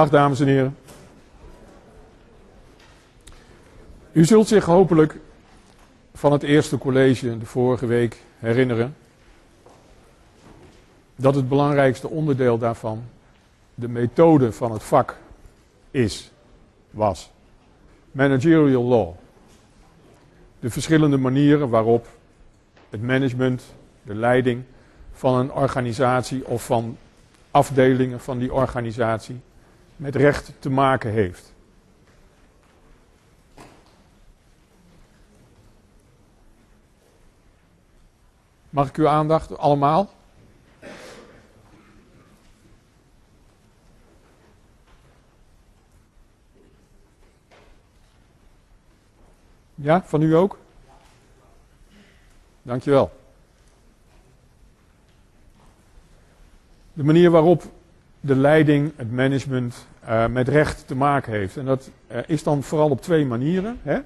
Dag dames en heren. U zult zich hopelijk van het eerste college de vorige week herinneren dat het belangrijkste onderdeel daarvan de methode van het vak is, was. Managerial law. De verschillende manieren waarop het management, de leiding van een organisatie of van afdelingen van die organisatie met recht te maken heeft. Mag ik uw aandacht allemaal? Ja, van u ook? Dankjewel. De manier waarop de leiding, het management uh, met recht te maken heeft. En dat uh, is dan vooral op twee manieren. Hè?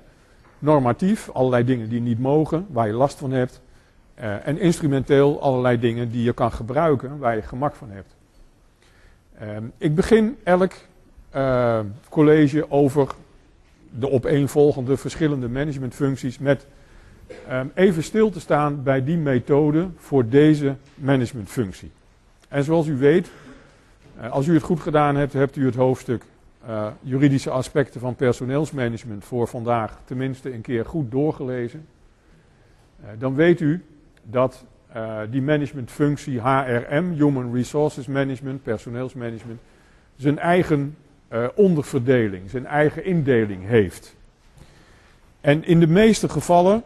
Normatief, allerlei dingen die niet mogen, waar je last van hebt. Uh, en instrumenteel, allerlei dingen die je kan gebruiken, waar je gemak van hebt. Ehm, ik begin elk college over de opeenvolgende verschillende managementfuncties met um, even stil te staan bij die methode voor deze managementfunctie. En zoals u weet, als u het goed gedaan hebt, hebt u het hoofdstuk uh, juridische aspecten van personeelsmanagement voor vandaag tenminste een keer goed doorgelezen. Uh, dan weet u dat die managementfunctie HRM, Human Resources Management, personeelsmanagement, zijn eigen onderverdeling, zijn eigen indeling heeft. En in de meeste gevallen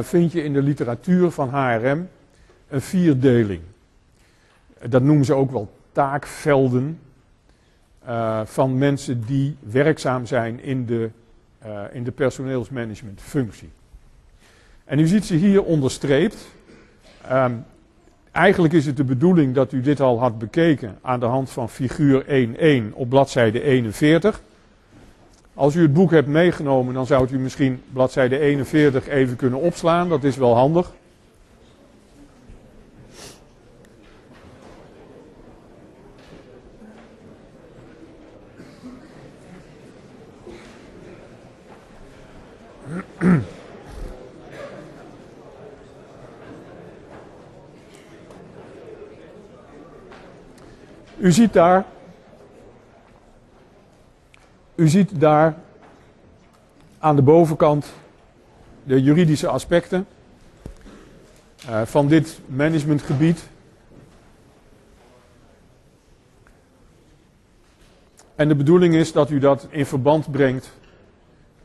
vind je in de literatuur van HRM een vierdeling. Dat noemen ze ook wel taakvelden uh, van mensen die werkzaam zijn in de, in de personeelsmanagementfunctie. En u ziet ze hier onderstreept. Um, Eigenlijk is het de bedoeling dat u dit al had bekeken aan de hand van figuur 1.1 op bladzijde 41. Als u het boek hebt meegenomen, dan zou u misschien bladzijde 41 even kunnen opslaan. Dat is wel handig. U ziet daar, u ziet daar aan de bovenkant de juridische aspecten uh, van dit managementgebied. En de bedoeling is dat u dat in verband brengt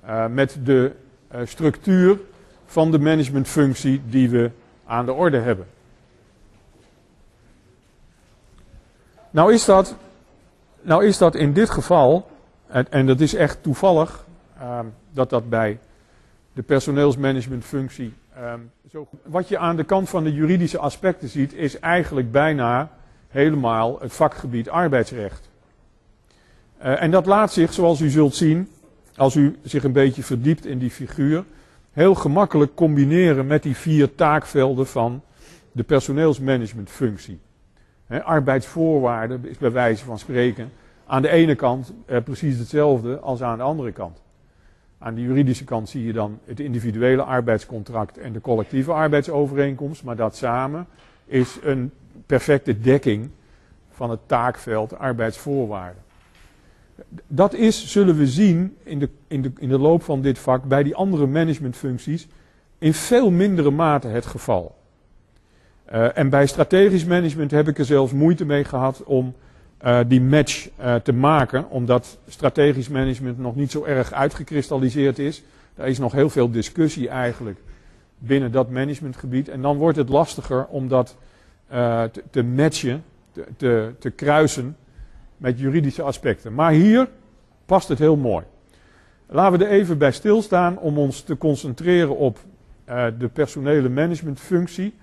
uh, met de uh, structuur van de managementfunctie die we aan de orde hebben. Nou is dat, nou is dat in dit geval, en, en dat is echt toevallig, uh, dat dat bij de personeelsmanagementfunctie um, zo. Wat je aan de kant van de juridische aspecten ziet, is eigenlijk bijna helemaal het vakgebied arbeidsrecht. Uh, en dat laat zich, zoals u zult zien, als u zich een beetje verdiept in die figuur, heel gemakkelijk combineren met die vier taakvelden van de personeelsmanagementfunctie. Arbeidsvoorwaarden is bij wijze van spreken aan de ene kant eh, precies hetzelfde als aan de andere kant. Aan de juridische kant zie je dan het individuele arbeidscontract en de collectieve arbeidsovereenkomst, maar dat samen is een perfecte dekking van het taakveld arbeidsvoorwaarden. Dat is, zullen we zien in de, in, de, in de loop van dit vak, bij die andere managementfuncties in veel mindere mate het geval. Uh, en bij strategisch management heb ik er zelfs moeite mee gehad om uh, die match uh, te maken, omdat strategisch management nog niet zo erg uitgekristalliseerd is. Daar is nog heel veel discussie eigenlijk binnen dat managementgebied. En dan wordt het lastiger om dat te, matchen, te, te kruisen met juridische aspecten. Maar hier past het heel mooi. Laten we er even bij stilstaan om ons te concentreren op de personele managementfunctie.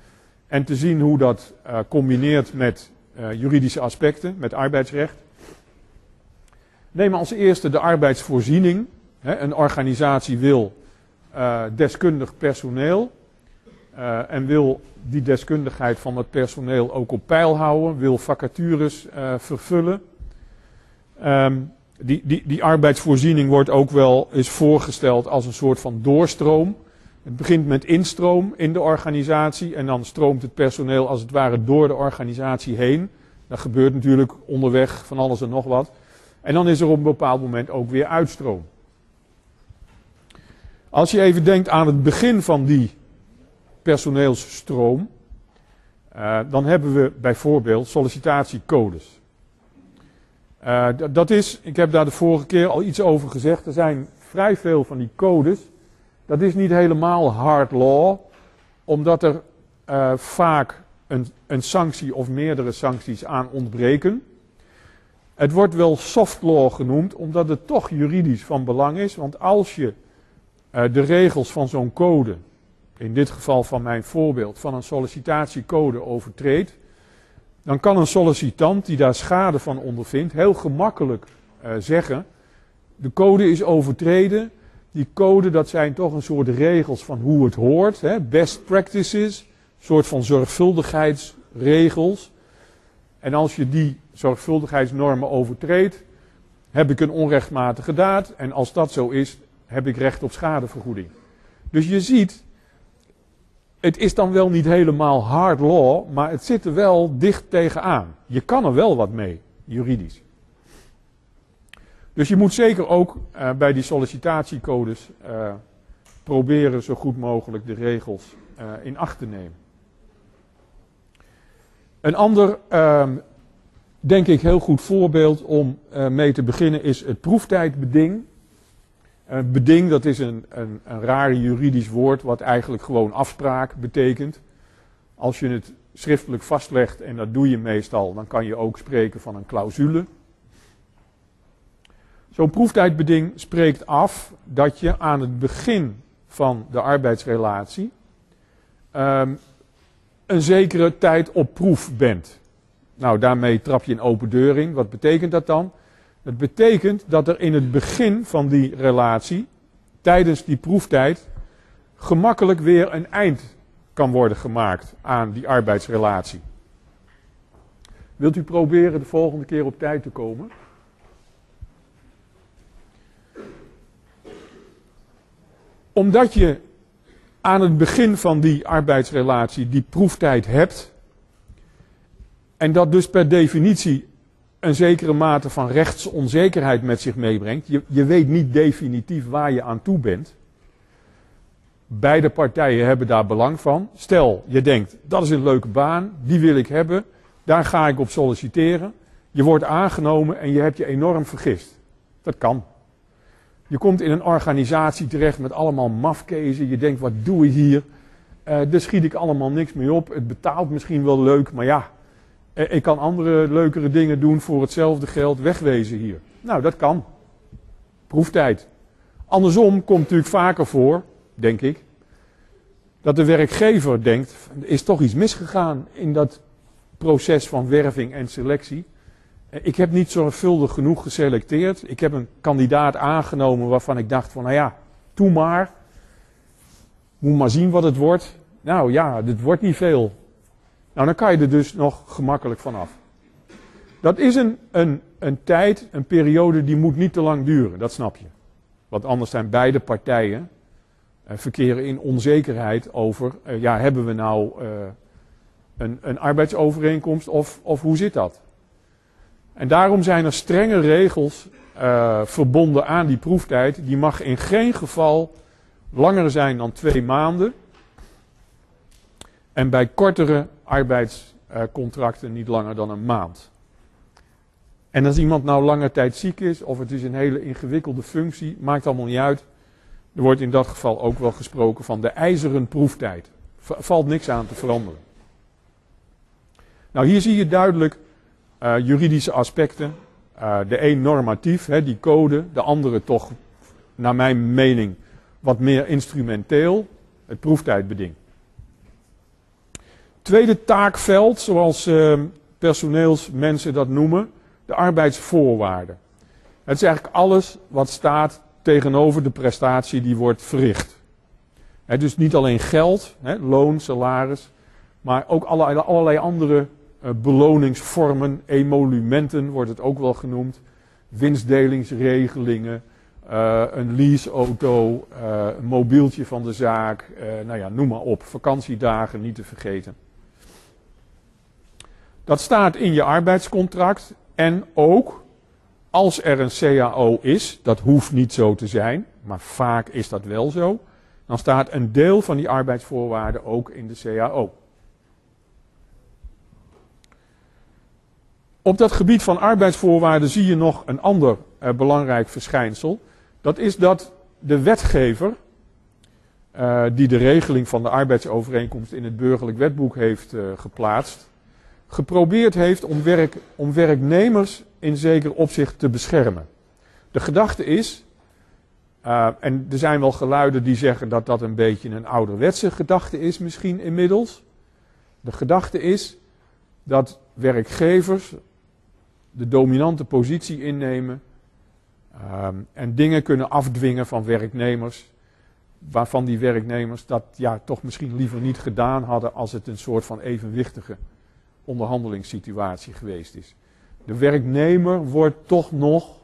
En te zien hoe dat uh, combineert met uh, juridische aspecten, met arbeidsrecht. Neem als eerste de arbeidsvoorziening. Een organisatie wil uh, deskundig personeel. en wil die deskundigheid van het personeel ook op peil houden. Wil vacatures vervullen. Ehm, die, die, die arbeidsvoorziening wordt ook wel eens voorgesteld als een soort van doorstroom. Het begint met instroom in de organisatie en dan stroomt het personeel als het ware door de organisatie heen. Dat gebeurt natuurlijk onderweg van alles en nog wat. En dan is er op een bepaald moment ook weer uitstroom. Als je even denkt aan het begin van die personeelsstroom, uh, dan hebben we bijvoorbeeld sollicitatiecodes. Uh, dat is, ik heb daar de vorige keer al iets over gezegd, er zijn vrij veel van die codes. Dat is niet helemaal hard law, omdat er uh, vaak een, een sanctie of meerdere sancties aan ontbreken. Het wordt wel soft law genoemd, omdat het toch juridisch van belang is. Want als je uh, de regels van zo'n code, in dit geval van mijn voorbeeld, van een sollicitatiecode overtreedt, dan kan een sollicitant die daar schade van ondervindt heel gemakkelijk uh, zeggen: de code is overtreden. Die code, dat zijn toch een soort regels van hoe het hoort, hè, best practices, een soort van zorgvuldigheidsregels. En als je die zorgvuldigheidsnormen overtreedt, heb ik een onrechtmatige daad. En als dat zo is, heb ik recht op schadevergoeding. Dus je ziet, het is dan wel niet helemaal hard law, maar het zit er wel dicht tegenaan. Je kan er wel wat mee, juridisch. Dus je moet zeker ook uh, bij die sollicitatiecodes uh, proberen zo goed mogelijk de regels uh, in acht te nemen. Een ander, ehm, denk ik, heel goed voorbeeld om mee te beginnen is het proeftijdbeding. Een beding, dat is een, een, een raar juridisch woord, wat eigenlijk gewoon afspraak betekent. Als je het schriftelijk vastlegt, en dat doe je meestal, dan kan je ook spreken van een clausule. Zo'n proeftijdbeding spreekt af dat je aan het begin van de arbeidsrelatie um, een zekere tijd op proef bent. Nou, daarmee trap je een open deur in. Wat betekent dat dan? Het betekent dat er in het begin van die relatie, tijdens die proeftijd, gemakkelijk weer een eind kan worden gemaakt aan die arbeidsrelatie. Wilt u proberen de volgende keer op tijd te komen? Omdat je aan het begin van die arbeidsrelatie die proeftijd hebt, en dat dus per definitie een zekere mate van rechtsonzekerheid met zich meebrengt. Je, je weet niet definitief waar je aan toe bent. Beide partijen hebben daar belang van. Stel, je denkt, dat is een leuke baan, die wil ik hebben, daar ga ik op solliciteren. Je wordt aangenomen en je hebt je enorm vergist. Dat kan. Je komt in een organisatie terecht met allemaal mafkezen. Je denkt, wat doe ik hier? Uh, daar schiet ik allemaal niks mee op. Het betaalt misschien wel leuk, maar ja, uh, ik kan andere leukere dingen doen voor hetzelfde geld. Wegwezen hier. Nou, dat kan. Proeftijd. Andersom komt natuurlijk vaker voor, denk ik, dat de werkgever denkt, er is toch iets misgegaan in dat proces van werving en selectie. Ik heb niet zorgvuldig genoeg geselecteerd. Ik heb een kandidaat aangenomen waarvan ik dacht van, nou ja, doe maar. Moet maar zien wat het wordt. Nou ja, dit wordt niet veel. Nou, dan kan je er dus nog gemakkelijk vanaf. Dat is een, een, een tijd, een periode die moet niet te lang duren, dat snap je. Want anders zijn beide partijen uh, verkeren in onzekerheid over, uh, ja, hebben we nou een, een arbeidsovereenkomst of, of hoe zit dat? En daarom zijn er strenge regels uh, verbonden aan die proeftijd. Die mag in geen geval langer zijn dan twee maanden. En bij kortere arbeidscontracten niet langer dan een maand. En als iemand nou lange tijd ziek is, of het is een hele ingewikkelde functie, maakt allemaal niet uit. Er wordt in dat geval ook wel gesproken van de ijzeren proeftijd. Valt niks aan te veranderen. Nou, hier zie je duidelijk uh, juridische aspecten. Uh, de een normatief, hè, die code, de andere toch, naar mijn mening, wat meer instrumenteel, het proeftijdbeding. Tweede taakveld, zoals uh, personeelsmensen dat noemen, de arbeidsvoorwaarden. Het is eigenlijk alles wat staat tegenover de prestatie die wordt verricht. Dus niet alleen geld, loon, salaris, maar ook allerlei, andere beloningsvormen, emolumenten wordt het ook wel genoemd. winstdelingsregelingen, uh, een leaseauto, uh, een mobieltje van de zaak, nou ja, noem maar op. Vakantiedagen niet te vergeten. Dat staat in je arbeidscontract en ook als er een CAO is, dat hoeft niet zo te zijn, maar vaak is dat wel zo, dan staat een deel van die arbeidsvoorwaarden ook in de CAO. Op dat gebied van arbeidsvoorwaarden zie je nog een ander uh, belangrijk verschijnsel. Dat is dat de wetgever, uh, die de regeling van de arbeidsovereenkomst in het burgerlijk wetboek heeft uh, geplaatst, geprobeerd heeft om, werk, om werknemers in zeker opzicht te beschermen. De gedachte is, en er zijn wel geluiden die zeggen dat dat een beetje een ouderwetse gedachte is, misschien inmiddels. De gedachte is dat werkgevers de dominante positie innemen um, en dingen kunnen afdwingen van werknemers, waarvan die werknemers dat ja, toch misschien liever niet gedaan hadden als het een soort van evenwichtige onderhandelingssituatie geweest is. De werknemer wordt toch nog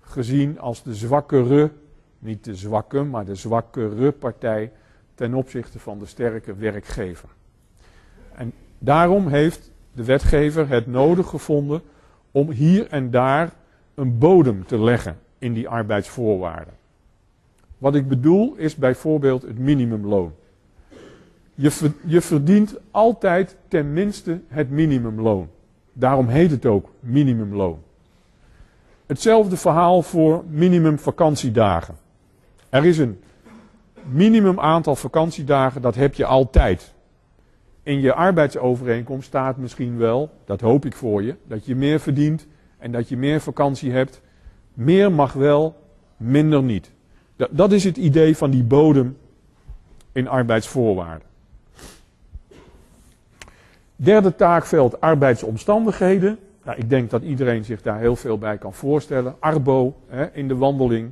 gezien als de zwakkere, niet de zwakke, maar de zwakkere partij ten opzichte van de sterke werkgever. En daarom heeft de wetgever het nodig gevonden om hier en daar een bodem te leggen in die arbeidsvoorwaarden. Wat ik bedoel is bijvoorbeeld het minimumloon. Je, verdient altijd tenminste het minimumloon. Daarom heet het ook minimumloon. Hetzelfde verhaal voor minimum vakantiedagen. Er is een minimum aantal vakantiedagen, dat heb je altijd. In je arbeidsovereenkomst staat misschien wel, dat hoop ik voor je, dat je meer verdient en dat je meer vakantie hebt. Meer mag wel, minder niet. Dat, dat is het idee van die bodem in arbeidsvoorwaarden. Derde taakveld, arbeidsomstandigheden. Nou, ik denk dat iedereen zich daar heel veel bij kan voorstellen. Arbo hè, in de wandeling.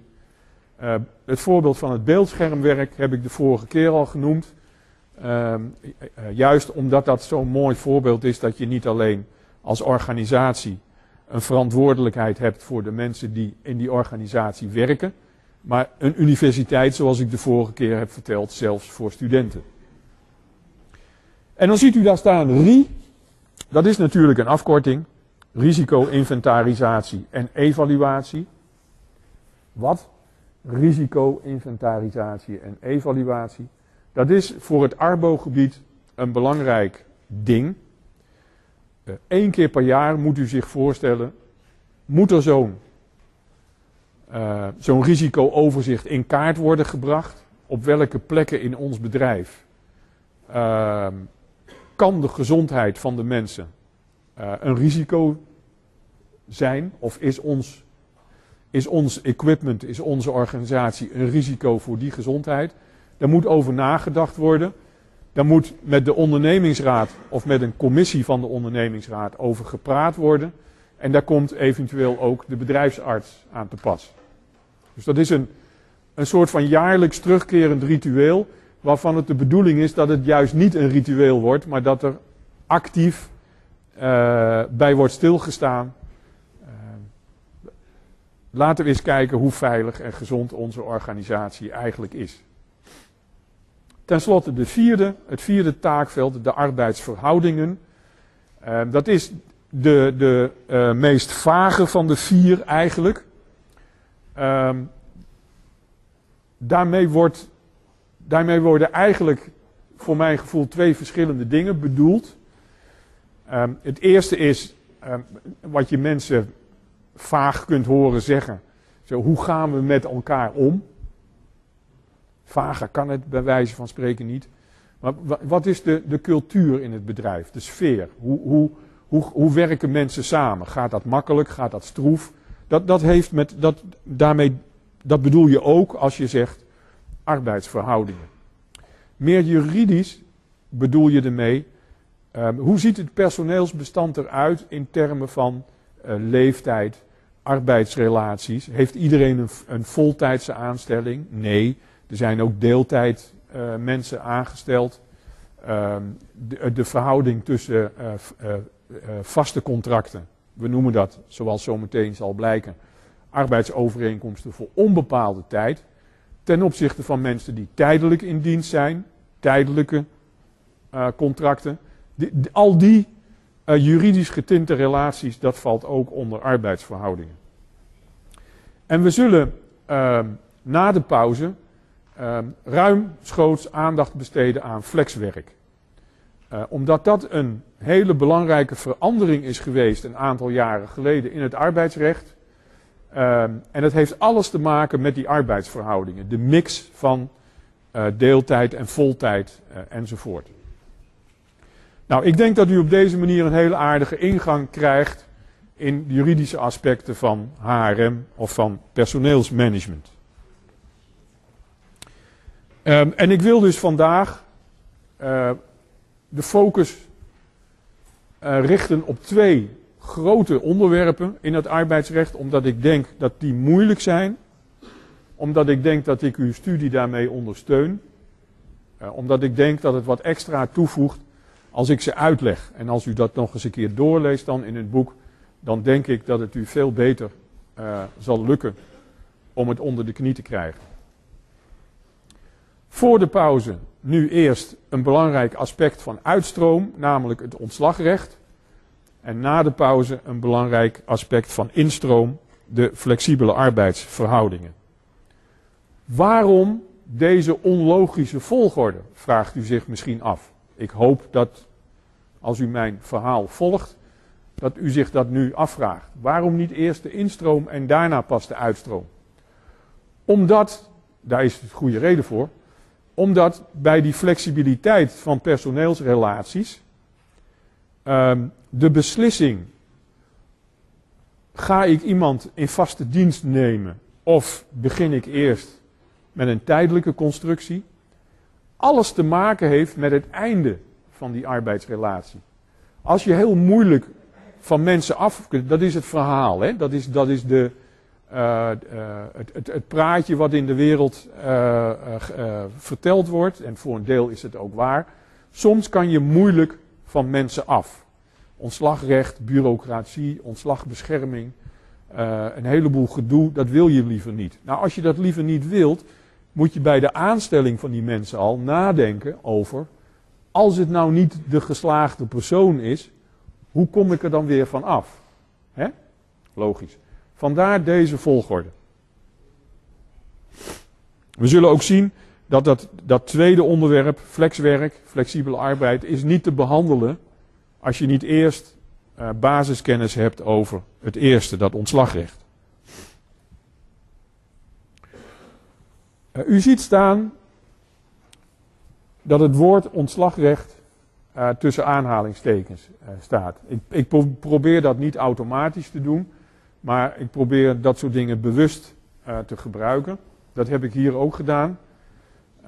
Uh, het voorbeeld van het beeldschermwerk heb ik de vorige keer al genoemd. Uh, juist omdat dat zo'n mooi voorbeeld is dat je niet alleen als organisatie een verantwoordelijkheid hebt voor de mensen die in die organisatie werken, maar een universiteit, zoals ik de vorige keer heb verteld, zelfs voor studenten. En dan ziet u daar staan RI. Dat is natuurlijk een afkorting. Risico-inventarisatie en evaluatie. Wat? Risico-inventarisatie en evaluatie. Dat is voor het Arbo-gebied een belangrijk ding. Eén uh, keer per jaar moet u zich voorstellen, moet er zo'n uh, zo'n risico-overzicht in kaart worden gebracht. Op welke plekken in ons bedrijf uh, kan de gezondheid van de mensen uh, een risico zijn? Of is ons, is ons equipment, is onze organisatie een risico voor die gezondheid? Daar moet over nagedacht worden. Daar moet met de ondernemingsraad of met een commissie van de ondernemingsraad over gepraat worden. En daar komt eventueel ook de bedrijfsarts aan te pas. Dus dat is een, een soort van jaarlijks terugkerend ritueel waarvan het de bedoeling is dat het juist niet een ritueel wordt, maar dat er actief uh, bij wordt stilgestaan. Uh, laten we eens kijken hoe veilig en gezond onze organisatie eigenlijk is. Ten slotte de vierde, het vierde taakveld, de arbeidsverhoudingen. Uh, dat is de, de meest vage van de vier eigenlijk. Ehm, daarmee wordt daarmee worden eigenlijk voor mijn gevoel twee verschillende dingen bedoeld. Um, het eerste is wat je mensen vaag kunt horen zeggen. Zo, hoe gaan we met elkaar om? Vager kan het bij wijze van spreken niet. Maar wat is de, de cultuur in het bedrijf, de sfeer? Hoe, hoe, hoe, hoe werken mensen samen? Gaat dat makkelijk? Gaat dat stroef? Dat, dat, heeft met, dat, daarmee, dat bedoel je ook als je zegt arbeidsverhoudingen. Meer juridisch bedoel je ermee, um, hoe ziet het personeelsbestand eruit in termen van uh, leeftijd, arbeidsrelaties? Heeft iedereen een, een voltijdse aanstelling? Nee, er zijn ook deeltijd uh, mensen aangesteld. Um, de, de, verhouding tussen uh, vaste contracten We noemen dat, zoals zometeen zal blijken, arbeidsovereenkomsten voor onbepaalde tijd. Ten opzichte van mensen die tijdelijk in dienst zijn, tijdelijke contracten. Die, al die juridisch getinte relaties, dat valt ook onder arbeidsverhoudingen. En we zullen uh, na de pauze ruimschoots aandacht besteden aan flexwerk. omdat dat een hele belangrijke verandering is geweest een aantal jaren geleden in het arbeidsrecht. en dat heeft alles te maken met die arbeidsverhoudingen. De mix van deeltijd en voltijd enzovoort. Nou, ik denk dat u op deze manier een hele aardige ingang krijgt in de juridische aspecten van HRM of van personeelsmanagement. Um, en ik wil dus vandaag uh, de focus uh, richten op twee grote onderwerpen in het arbeidsrecht, omdat ik denk dat die moeilijk zijn, omdat ik denk dat ik uw studie daarmee ondersteun, uh, omdat ik denk dat het wat extra toevoegt als ik ze uitleg en als u dat nog eens een keer doorleest dan in het boek, dan denk ik dat het u veel beter zal lukken om het onder de knie te krijgen. Voor de pauze nu eerst een belangrijk aspect van uitstroom, namelijk het ontslagrecht. En na de pauze een belangrijk aspect van instroom, de flexibele arbeidsverhoudingen. Waarom deze onlogische volgorde, vraagt u zich misschien af. Ik hoop dat als u mijn verhaal volgt, dat u zich dat nu afvraagt. Waarom niet eerst de instroom en daarna pas de uitstroom? Omdat, daar is een goede reden voor, omdat bij die flexibiliteit van personeelsrelaties um, de beslissing, ga ik iemand in vaste dienst nemen of begin ik eerst met een tijdelijke constructie, alles te maken heeft met het einde van die arbeidsrelatie. Als je heel moeilijk van mensen af kunt, dat is het verhaal, hè? Dat, is, dat is de, uh, uh, het, het, het, praatje wat in de wereld uh, verteld wordt, en voor een deel is het ook waar. Soms kan je moeilijk van mensen af. Ontslagrecht, bureaucratie, ontslagbescherming, een heleboel gedoe, dat wil je liever niet. Nou, als je dat liever niet wilt, moet je bij de aanstelling van die mensen al nadenken over, als het nou niet de geslaagde persoon is, hoe kom ik er dan weer van af? Hè? Logisch. Vandaar deze volgorde. We zullen ook zien dat, dat dat tweede onderwerp, flexwerk, flexibele arbeid, is niet te behandelen als je niet eerst uh, basiskennis hebt over het eerste, dat ontslagrecht. Uh, u ziet staan dat het woord ontslagrecht uh, tussen aanhalingstekens staat. Ik, ik pro probeer dat niet automatisch te doen, maar ik probeer dat soort dingen bewust uh, te gebruiken. Dat heb ik hier ook gedaan.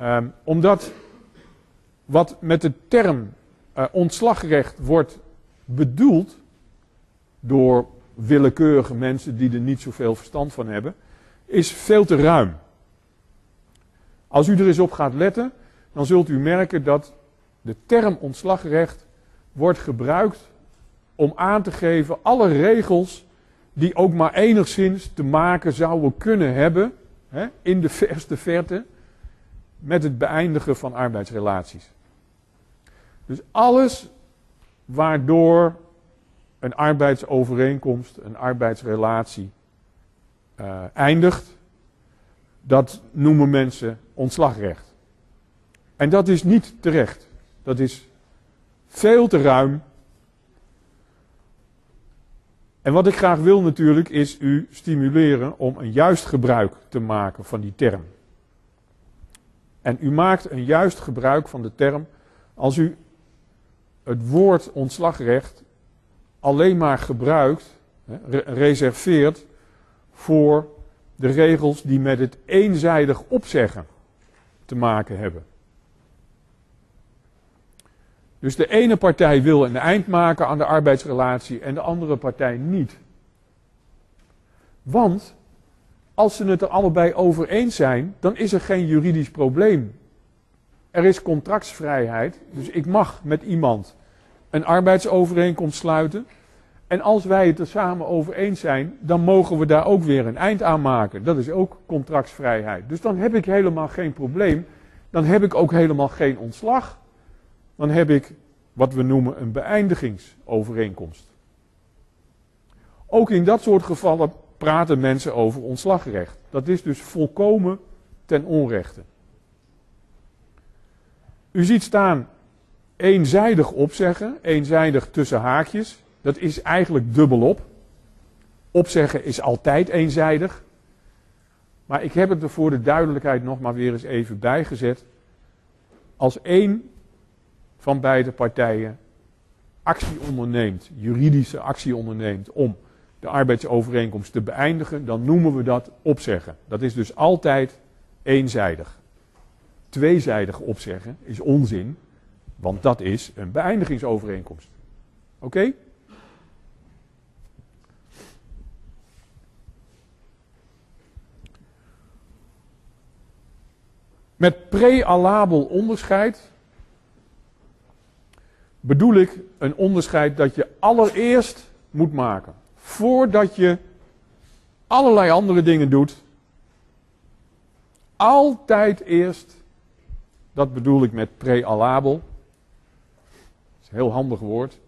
Um, omdat wat met de term ontslagrecht wordt bedoeld door willekeurige mensen die er niet zoveel verstand van hebben, is veel te ruim. Als u er eens op gaat letten, dan zult u merken dat de term ontslagrecht wordt gebruikt om aan te geven alle regels die ook maar enigszins te maken zouden kunnen hebben, hè, in de verste verte, met het beëindigen van arbeidsrelaties. Dus alles waardoor een arbeidsovereenkomst, een arbeidsrelatie uh, eindigt, dat noemen mensen ontslagrecht. En dat is niet terecht. Dat is veel te ruim. En wat ik graag wil natuurlijk is u stimuleren om een juist gebruik te maken van die term. En u maakt een juist gebruik van de term als u het woord ontslagrecht alleen maar gebruikt, reserveert voor de regels die met het eenzijdig opzeggen te maken hebben. Dus de ene partij wil een eind maken aan de arbeidsrelatie en de andere partij niet. Want als ze het er allebei over eens zijn, dan is er geen juridisch probleem. Er is contractsvrijheid, dus ik mag met iemand een arbeidsovereenkomst sluiten. En als wij het er samen over eens zijn, dan mogen we daar ook weer een eind aan maken. Dat is ook contractsvrijheid. Dus dan heb ik helemaal geen probleem. Dan heb ik ook helemaal geen ontslag. Dan heb ik wat we noemen een beëindigingsovereenkomst. Ook in dat soort gevallen praten mensen over ontslagrecht. Dat is dus volkomen ten onrechte. U ziet staan eenzijdig opzeggen, eenzijdig tussen haakjes. Dat is eigenlijk dubbelop. Opzeggen is altijd eenzijdig. Maar ik heb het er voor de duidelijkheid nog maar weer eens even bijgezet. Als één van beide partijen actie onderneemt, juridische actie onderneemt om de arbeidsovereenkomst te beëindigen, dan noemen we dat opzeggen. Dat is dus altijd eenzijdig. Tweezijdig opzeggen is onzin, want dat is een beëindigingsovereenkomst. Oké? Met prealabel onderscheid bedoel ik een onderscheid dat je allereerst moet maken. Voordat je allerlei andere dingen doet. Altijd eerst, dat bedoel ik met prealabel. Dat is een heel handig woord.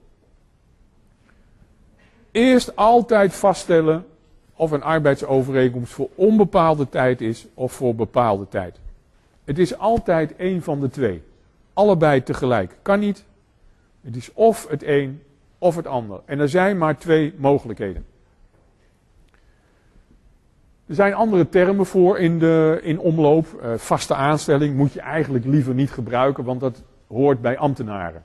Eerst altijd vaststellen of een arbeidsovereenkomst voor onbepaalde tijd is of voor bepaalde tijd. Het is altijd één van de twee. Allebei tegelijk. Kan niet. Het is of het een of het ander. En er zijn maar twee mogelijkheden. Er zijn andere termen voor in, de, in omloop. Uh, vaste aanstelling moet je eigenlijk liever niet gebruiken, want dat hoort bij ambtenaren.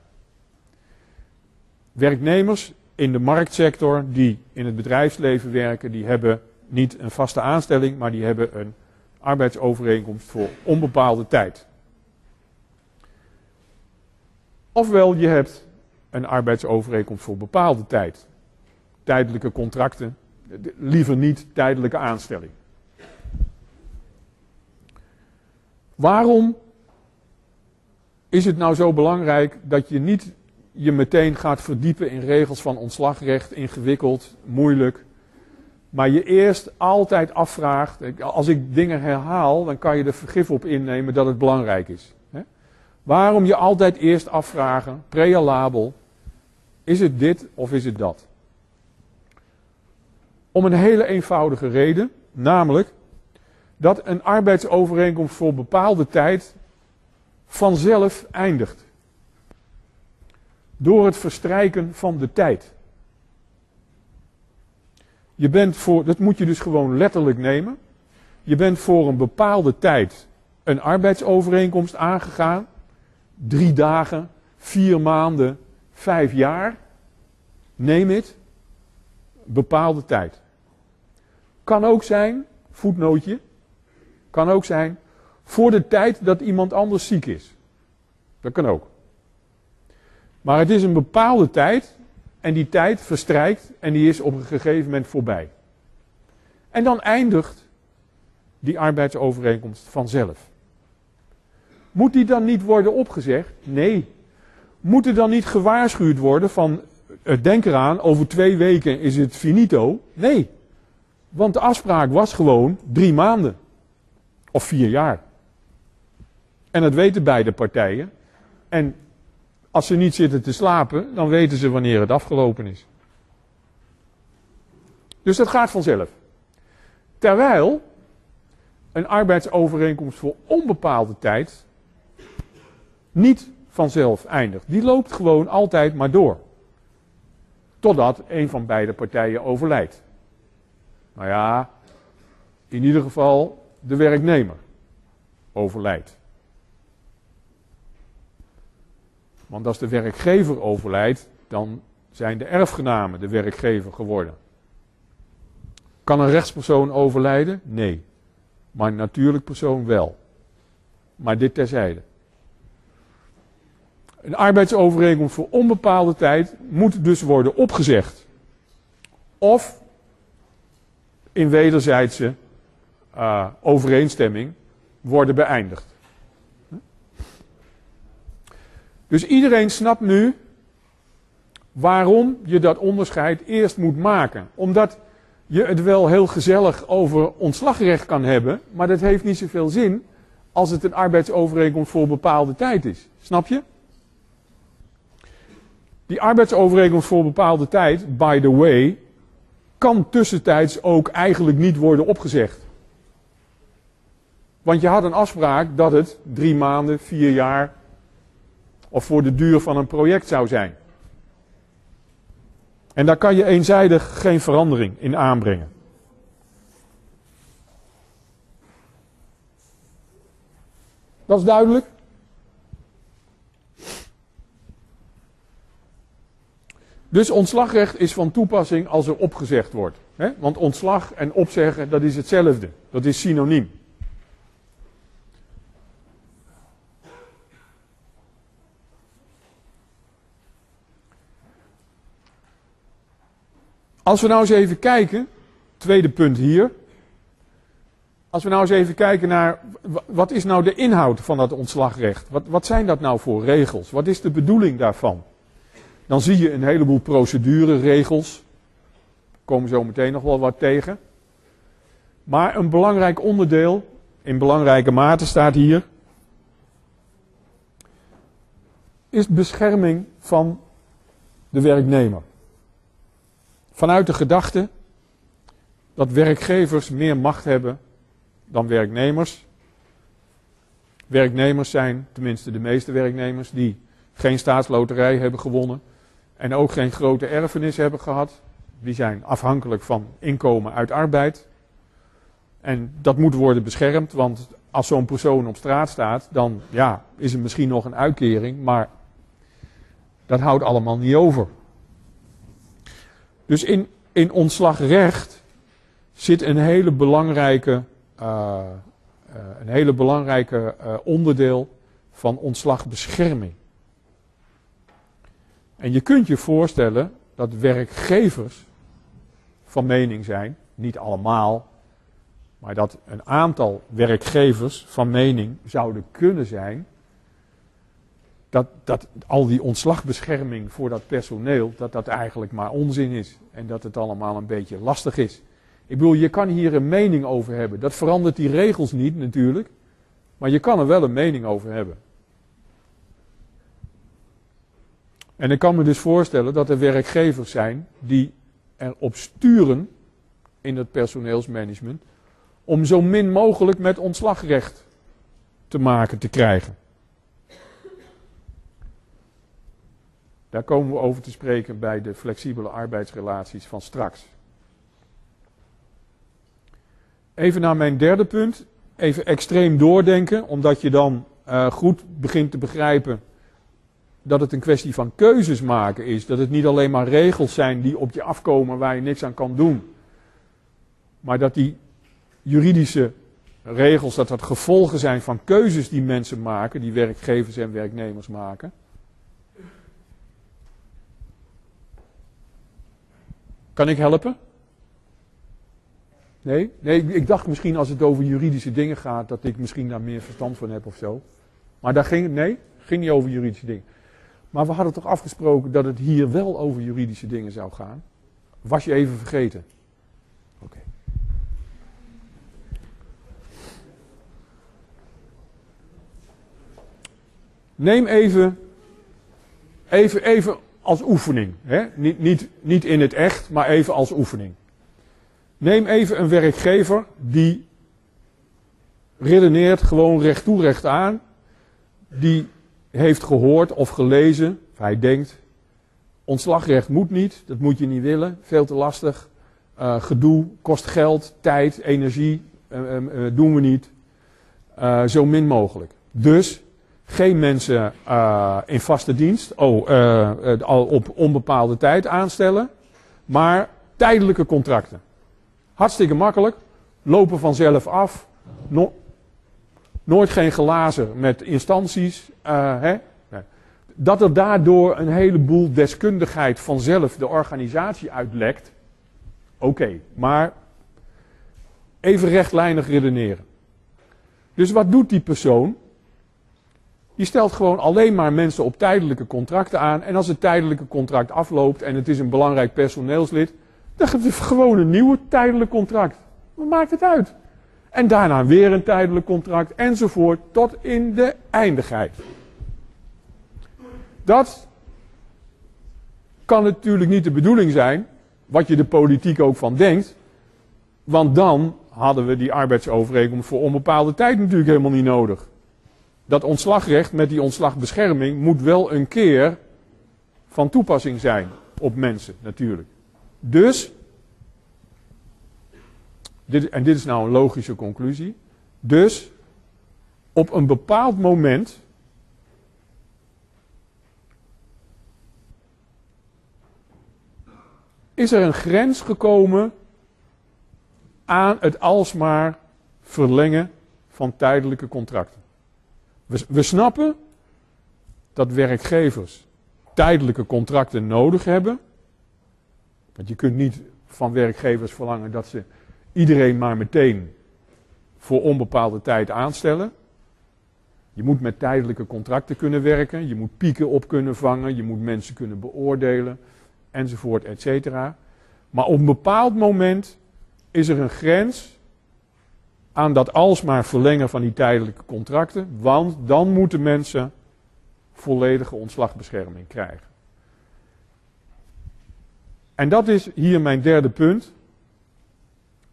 Werknemers in de marktsector die in het bedrijfsleven werken, die hebben niet een vaste aanstelling, maar die hebben een arbeidsovereenkomst voor onbepaalde tijd. Ofwel, je hebt een arbeidsovereenkomst voor bepaalde tijd. Tijdelijke contracten, liever niet tijdelijke aanstelling. Waarom is het nou zo belangrijk dat je niet je meteen gaat verdiepen in regels van ontslagrecht, ingewikkeld, moeilijk, maar je eerst altijd afvraagt, als ik dingen herhaal, dan kan je er vergif op innemen dat het belangrijk is. Waarom je altijd eerst afvragen, prealabel, is het dit of is het dat? Om een hele eenvoudige reden, namelijk dat een arbeidsovereenkomst voor bepaalde tijd vanzelf eindigt. Door het verstrijken van de tijd. Je bent voor, dat moet je dus gewoon letterlijk nemen. Je bent voor een bepaalde tijd een arbeidsovereenkomst aangegaan. Drie dagen, vier maanden, vijf jaar. Neem het. Bepaalde tijd. Kan ook zijn, voetnootje, kan ook zijn voor de tijd dat iemand anders ziek is. Dat kan ook. Maar het is een bepaalde tijd en die tijd verstrijkt en die is op een gegeven moment voorbij. En dan eindigt die arbeidsovereenkomst vanzelf. Moet die dan niet worden opgezegd? Nee. Moet er dan niet gewaarschuwd worden van, eh, denk eraan, over twee weken is het finito? Nee. Want de afspraak was gewoon drie maanden. Of vier jaar. En dat weten beide partijen. En als ze niet zitten te slapen, dan weten ze wanneer het afgelopen is. Dus dat gaat vanzelf. Terwijl een arbeidsovereenkomst voor onbepaalde tijd niet vanzelf eindigt. Die loopt gewoon altijd maar door. Totdat een van beide partijen overlijdt. Nou ja, in ieder geval de werknemer overlijdt. Want als de werkgever overlijdt, dan zijn de erfgenamen de werkgever geworden. Kan een rechtspersoon overlijden? Nee. Maar een natuurlijk persoon wel. Maar dit terzijde. Een arbeidsovereenkomst voor onbepaalde tijd moet dus worden opgezegd. Of in wederzijdse uh, overeenstemming worden beëindigd. Dus iedereen snapt nu waarom je dat onderscheid eerst moet maken. Omdat je het wel heel gezellig over ontslagrecht kan hebben, maar dat heeft niet zoveel zin als het een arbeidsovereenkomst voor bepaalde tijd is. Snap je? Die arbeidsovereenkomst voor bepaalde tijd, by the way, kan tussentijds ook eigenlijk niet worden opgezegd. Want je had een afspraak dat het drie maanden, vier jaar of voor de duur van een project zou zijn. En daar kan je eenzijdig geen verandering in aanbrengen. Dat is duidelijk? Dus ontslagrecht is van toepassing als er opgezegd wordt. Hè? Want ontslag en opzeggen, dat is hetzelfde. Dat is synoniem. Als we nou eens even kijken, tweede punt hier. Als we nou eens even kijken naar wat is nou de inhoud van dat ontslagrecht? Wat, wat zijn dat nou voor regels? Wat is de bedoeling daarvan? Dan zie je een heleboel procedureregels. Komen zo meteen nog wel wat tegen. Maar een belangrijk onderdeel, in belangrijke mate staat hier, is bescherming van de werknemer. Vanuit de gedachte dat werkgevers meer macht hebben dan werknemers. Werknemers zijn, tenminste de meeste werknemers, die geen staatsloterij hebben gewonnen en ook geen grote erfenis hebben gehad. Die zijn afhankelijk van inkomen uit arbeid. En dat moet worden beschermd, want als zo'n persoon op straat staat, dan ja, is er misschien nog een uitkering, maar dat houdt allemaal niet over. Dus in, in ontslagrecht zit een hele belangrijke, uh, uh, een hele belangrijke uh, onderdeel van ontslagbescherming. En je kunt je voorstellen dat werkgevers van mening zijn, niet allemaal, maar dat een aantal werkgevers van mening zouden kunnen zijn dat, dat al die ontslagbescherming voor dat personeel, dat dat eigenlijk maar onzin is. En dat het allemaal een beetje lastig is. Ik bedoel, je kan hier een mening over hebben. Dat verandert die regels niet natuurlijk. Maar je kan er wel een mening over hebben. En ik kan me dus voorstellen dat er werkgevers zijn die erop sturen in het personeelsmanagement om zo min mogelijk met ontslagrecht te maken te krijgen. Daar komen we over te spreken bij de flexibele arbeidsrelaties van straks. Even naar mijn derde punt. Even extreem doordenken, omdat je dan uh, goed begint te begrijpen dat het een kwestie van keuzes maken is. Dat het niet alleen maar regels zijn die op je afkomen waar je niks aan kan doen. Maar dat die juridische regels, dat dat gevolgen zijn van keuzes die mensen maken, die werkgevers en werknemers maken. Kan ik helpen? Nee? Nee, ik dacht misschien als het over juridische dingen gaat, dat ik misschien daar meer verstand van heb of zo. Maar daar ging, nee, ging niet over juridische dingen. Maar we hadden toch afgesproken dat het hier wel over juridische dingen zou gaan? Was je even vergeten? Oké. Neem even, even, even als oefening. Hè? Niet, niet, niet in het echt, maar even als oefening. Neem even een werkgever die redeneert gewoon recht toe recht aan. Die heeft gehoord of gelezen, of hij denkt, ontslagrecht moet niet, dat moet je niet willen, veel te lastig. Uh, gedoe, kost geld, tijd, energie, uh, uh, doen we niet. zo min mogelijk. Dus geen mensen in vaste dienst, oh, al op onbepaalde tijd aanstellen, maar tijdelijke contracten. Hartstikke makkelijk, lopen vanzelf af, no nooit geen glazen met instanties. Uh, hè? Dat er daardoor een heleboel deskundigheid vanzelf de organisatie uitlekt, oké, maar even rechtlijnig redeneren. Dus wat doet die persoon? Die stelt gewoon alleen maar mensen op tijdelijke contracten aan. En als het tijdelijke contract afloopt en het is een belangrijk personeelslid, dan geeft het gewoon een nieuw tijdelijk contract. Wat maakt het uit? En daarna weer een tijdelijk contract enzovoort tot in de eindigheid. Dat kan natuurlijk niet de bedoeling zijn, wat je de politiek ook van denkt. Want dan hadden we die arbeidsovereenkomst voor onbepaalde tijd natuurlijk helemaal niet nodig. Dat ontslagrecht met die ontslagbescherming moet wel een keer van toepassing zijn op mensen natuurlijk. Dus, dit, en dit is nou een logische conclusie. Dus, op een bepaald moment is er een grens gekomen aan het alsmaar verlengen van tijdelijke contracten. We, we snappen dat werkgevers tijdelijke contracten nodig hebben. Want je kunt niet van werkgevers verlangen dat ze iedereen maar meteen voor onbepaalde tijd aanstellen. Je moet met tijdelijke contracten kunnen werken, je moet pieken op kunnen vangen, je moet mensen kunnen beoordelen, enzovoort, et cetera. Maar op een bepaald moment is er een grens aan dat alsmaar verlengen van die tijdelijke contracten, want dan moeten mensen volledige ontslagbescherming krijgen. En dat is hier mijn derde punt.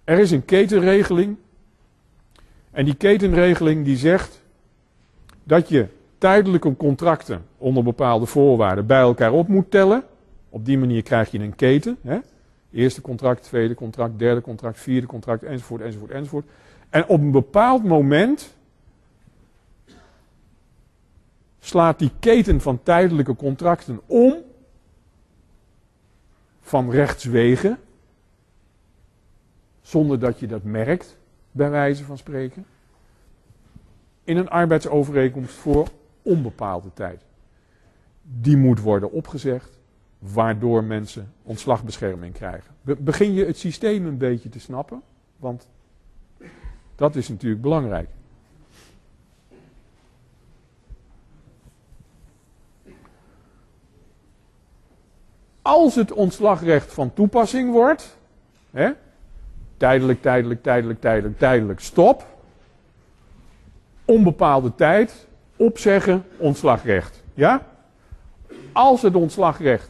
Er is een ketenregeling. En die ketenregeling die zegt dat je tijdelijke contracten onder bepaalde voorwaarden bij elkaar op moet tellen. Op die manier krijg je een keten. Hè? Eerste contract, tweede contract, derde contract, vierde contract, enzovoort, enzovoort, enzovoort. En op een bepaald moment slaat die keten van tijdelijke contracten om van rechtswegen, zonder dat je dat merkt, bij wijze van spreken, in een arbeidsovereenkomst voor onbepaalde tijd. Die moet worden opgezegd waardoor mensen ontslagbescherming krijgen. Begin je het systeem een beetje te snappen? Want dat is natuurlijk belangrijk. Als het ontslagrecht van toepassing wordt, hè, tijdelijk, tijdelijk, tijdelijk, tijdelijk, tijdelijk, stop. Onbepaalde tijd, opzeggen, ontslagrecht. Ja? Als het ontslagrecht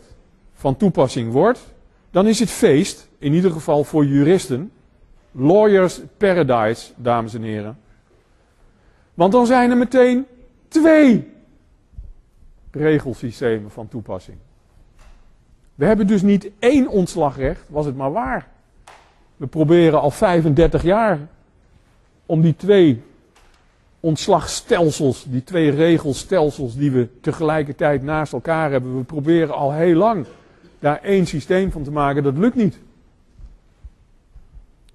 van toepassing wordt, dan is het feest, in ieder geval voor juristen, lawyers paradise, dames en heren. Want dan zijn er meteen twee regelsystemen van toepassing. We hebben dus niet één ontslagrecht, was het maar waar. We proberen al 35 jaar om die twee ontslagstelsels, die twee regelstelsels die we tegelijkertijd naast elkaar hebben, we proberen al heel lang daar één systeem van te maken, dat lukt niet.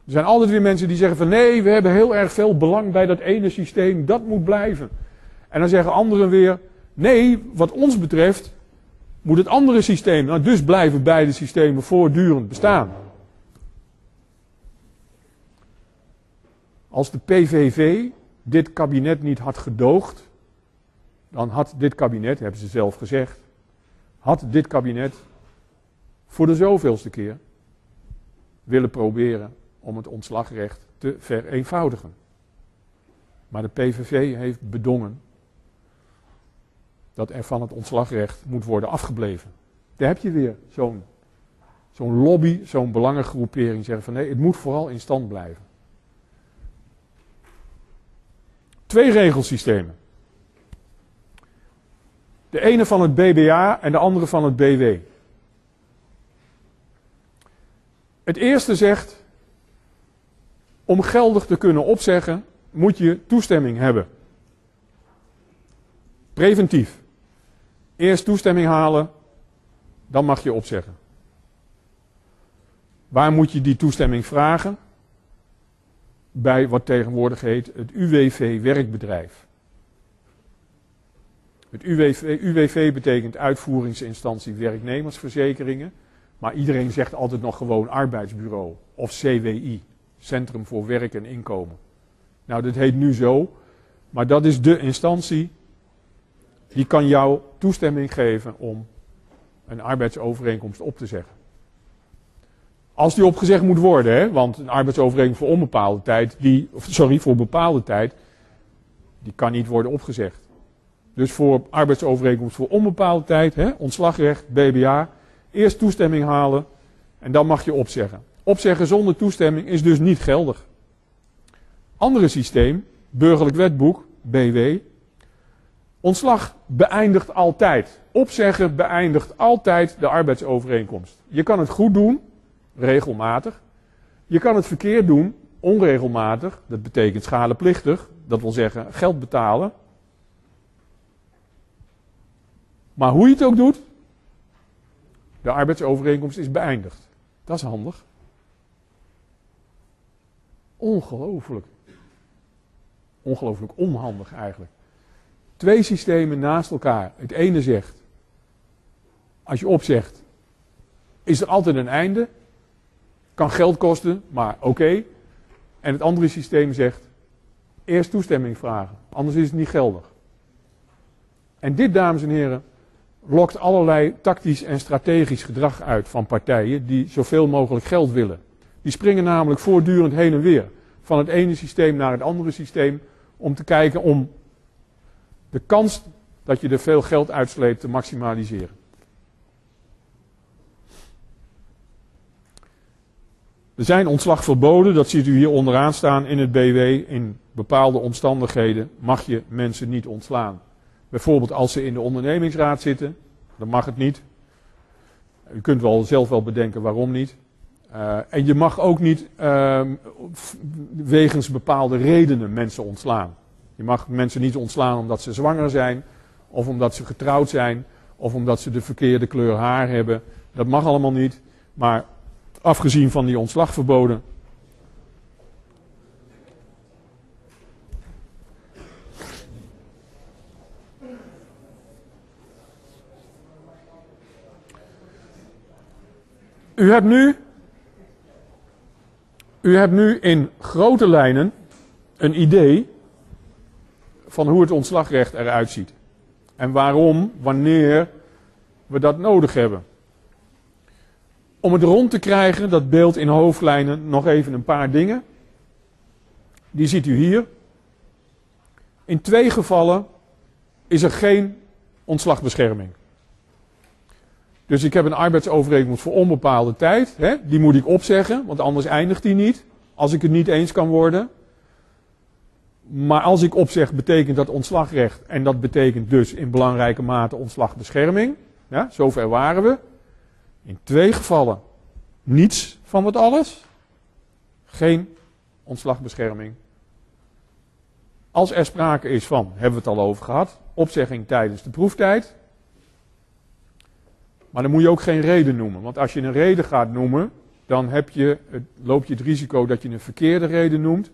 Er zijn altijd weer mensen die zeggen van nee, we hebben heel erg veel belang bij dat ene systeem, dat moet blijven. En dan zeggen anderen weer, nee, wat ons betreft moet het andere systeem, nou dus blijven beide systemen voortdurend bestaan. Als de PVV dit kabinet niet had gedoogd, dan had dit kabinet, hebben ze zelf gezegd, had dit kabinet voor de zoveelste keer willen proberen om het ontslagrecht te vereenvoudigen. Maar de PVV heeft bedongen dat er van het ontslagrecht moet worden afgebleven. Daar heb je weer zo'n zo'n lobby, zo'n belangengroepering zeggen van nee, het moet vooral in stand blijven. Twee regelsystemen. De ene van het BBA en de andere van het BW. Het eerste zegt, om geldig te kunnen opzeggen, moet je toestemming hebben. Preventief. Eerst toestemming halen, dan mag je opzeggen. Waar moet je die toestemming vragen? Bij wat tegenwoordig heet het UWV-werkbedrijf. Het UWV, UWV betekent uitvoeringsinstantie werknemersverzekeringen. Maar iedereen zegt altijd nog gewoon arbeidsbureau of CWI, Centrum voor Werk en Inkomen. Nou, dat heet nu zo, maar dat is de instantie die kan jou toestemming geven om een arbeidsovereenkomst op te zeggen. Als die opgezegd moet worden, hè, want een arbeidsovereenkomst voor onbepaalde tijd, die, sorry, voor bepaalde tijd, die kan niet worden opgezegd. Dus voor arbeidsovereenkomst voor onbepaalde tijd, hè, ontslagrecht, BBA, eerst toestemming halen en dan mag je opzeggen. Opzeggen zonder toestemming is dus niet geldig. Andere systeem, burgerlijk wetboek, BW. Ontslag beëindigt altijd. Opzeggen beëindigt altijd de arbeidsovereenkomst. Je kan het goed doen, regelmatig. Je kan het verkeerd doen, onregelmatig. Dat betekent schadeplichtig. Dat wil zeggen geld betalen. Maar hoe je het ook doet, de arbeidsovereenkomst is beëindigd. Dat is handig. Ongelooflijk. Ongelooflijk onhandig eigenlijk. Twee systemen naast elkaar. Het ene zegt, als je opzegt, is er altijd een einde. Kan geld kosten, maar oké. En het andere systeem zegt, eerst toestemming vragen, anders is het niet geldig. En dit, dames en heren, lokt allerlei tactisch en strategisch gedrag uit van partijen die zoveel mogelijk geld willen. Die springen namelijk voortdurend heen en weer. Van het ene systeem naar het andere systeem. Om te kijken om de kans dat je er veel geld uitsleept te maximaliseren. Er zijn ontslagverboden, dat ziet u hier onderaan staan in het BW. In bepaalde omstandigheden mag je mensen niet ontslaan. Bijvoorbeeld als ze in de ondernemingsraad zitten, dan mag het niet. U kunt wel zelf wel bedenken waarom niet. Uh, en je mag ook niet uh, wegens bepaalde redenen mensen ontslaan. Je mag mensen niet ontslaan omdat ze zwanger zijn, of omdat ze getrouwd zijn, of omdat ze de verkeerde kleur haar hebben. Dat mag allemaal niet. Maar afgezien van die ontslagverboden U hebt nu, u hebt nu in grote lijnen een idee van hoe het ontslagrecht eruit ziet. En waarom, wanneer we dat nodig hebben. Om het rond te krijgen, dat beeld in hoofdlijnen, nog even een paar dingen. Die ziet u hier. In twee gevallen is er geen ontslagbescherming. Dus ik heb een arbeidsovereenkomst voor onbepaalde tijd. Hè? Die moet ik opzeggen, want anders eindigt die niet. Als ik het niet eens kan worden. Maar als ik opzeg, betekent dat ontslagrecht. En dat betekent dus in belangrijke mate ontslagbescherming. Ja, zover waren we. In twee gevallen niets van wat alles. Geen ontslagbescherming. Als er sprake is van, hebben we het al over gehad, opzegging tijdens de proeftijd. Maar dan moet je ook geen reden noemen. Want als je een reden gaat noemen, dan heb je, loop je het risico dat je een verkeerde reden noemt.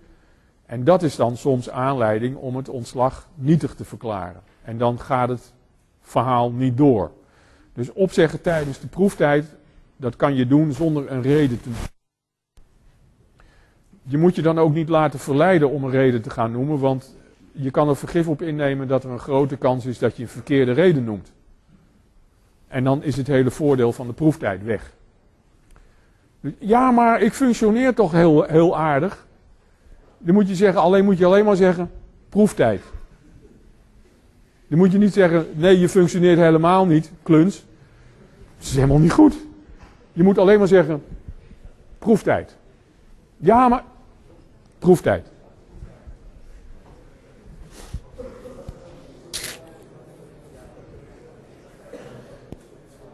En dat is dan soms aanleiding om het ontslag nietig te verklaren. En dan gaat het verhaal niet door. Dus opzeggen tijdens de proeftijd, dat kan je doen zonder een reden te noemen. Je moet je dan ook niet laten verleiden om een reden te gaan noemen, want je kan er vergif op innemen dat er een grote kans is dat je een verkeerde reden noemt. En dan is het hele voordeel van de proeftijd weg. Ja, maar ik functioneer toch heel, heel aardig. Dan moet je zeggen, alleen moet je alleen maar zeggen, proeftijd. Dan moet je niet zeggen, nee, je functioneert helemaal niet, kluns. Dat is helemaal niet goed. Je moet alleen maar zeggen, proeftijd. Ja, maar proeftijd.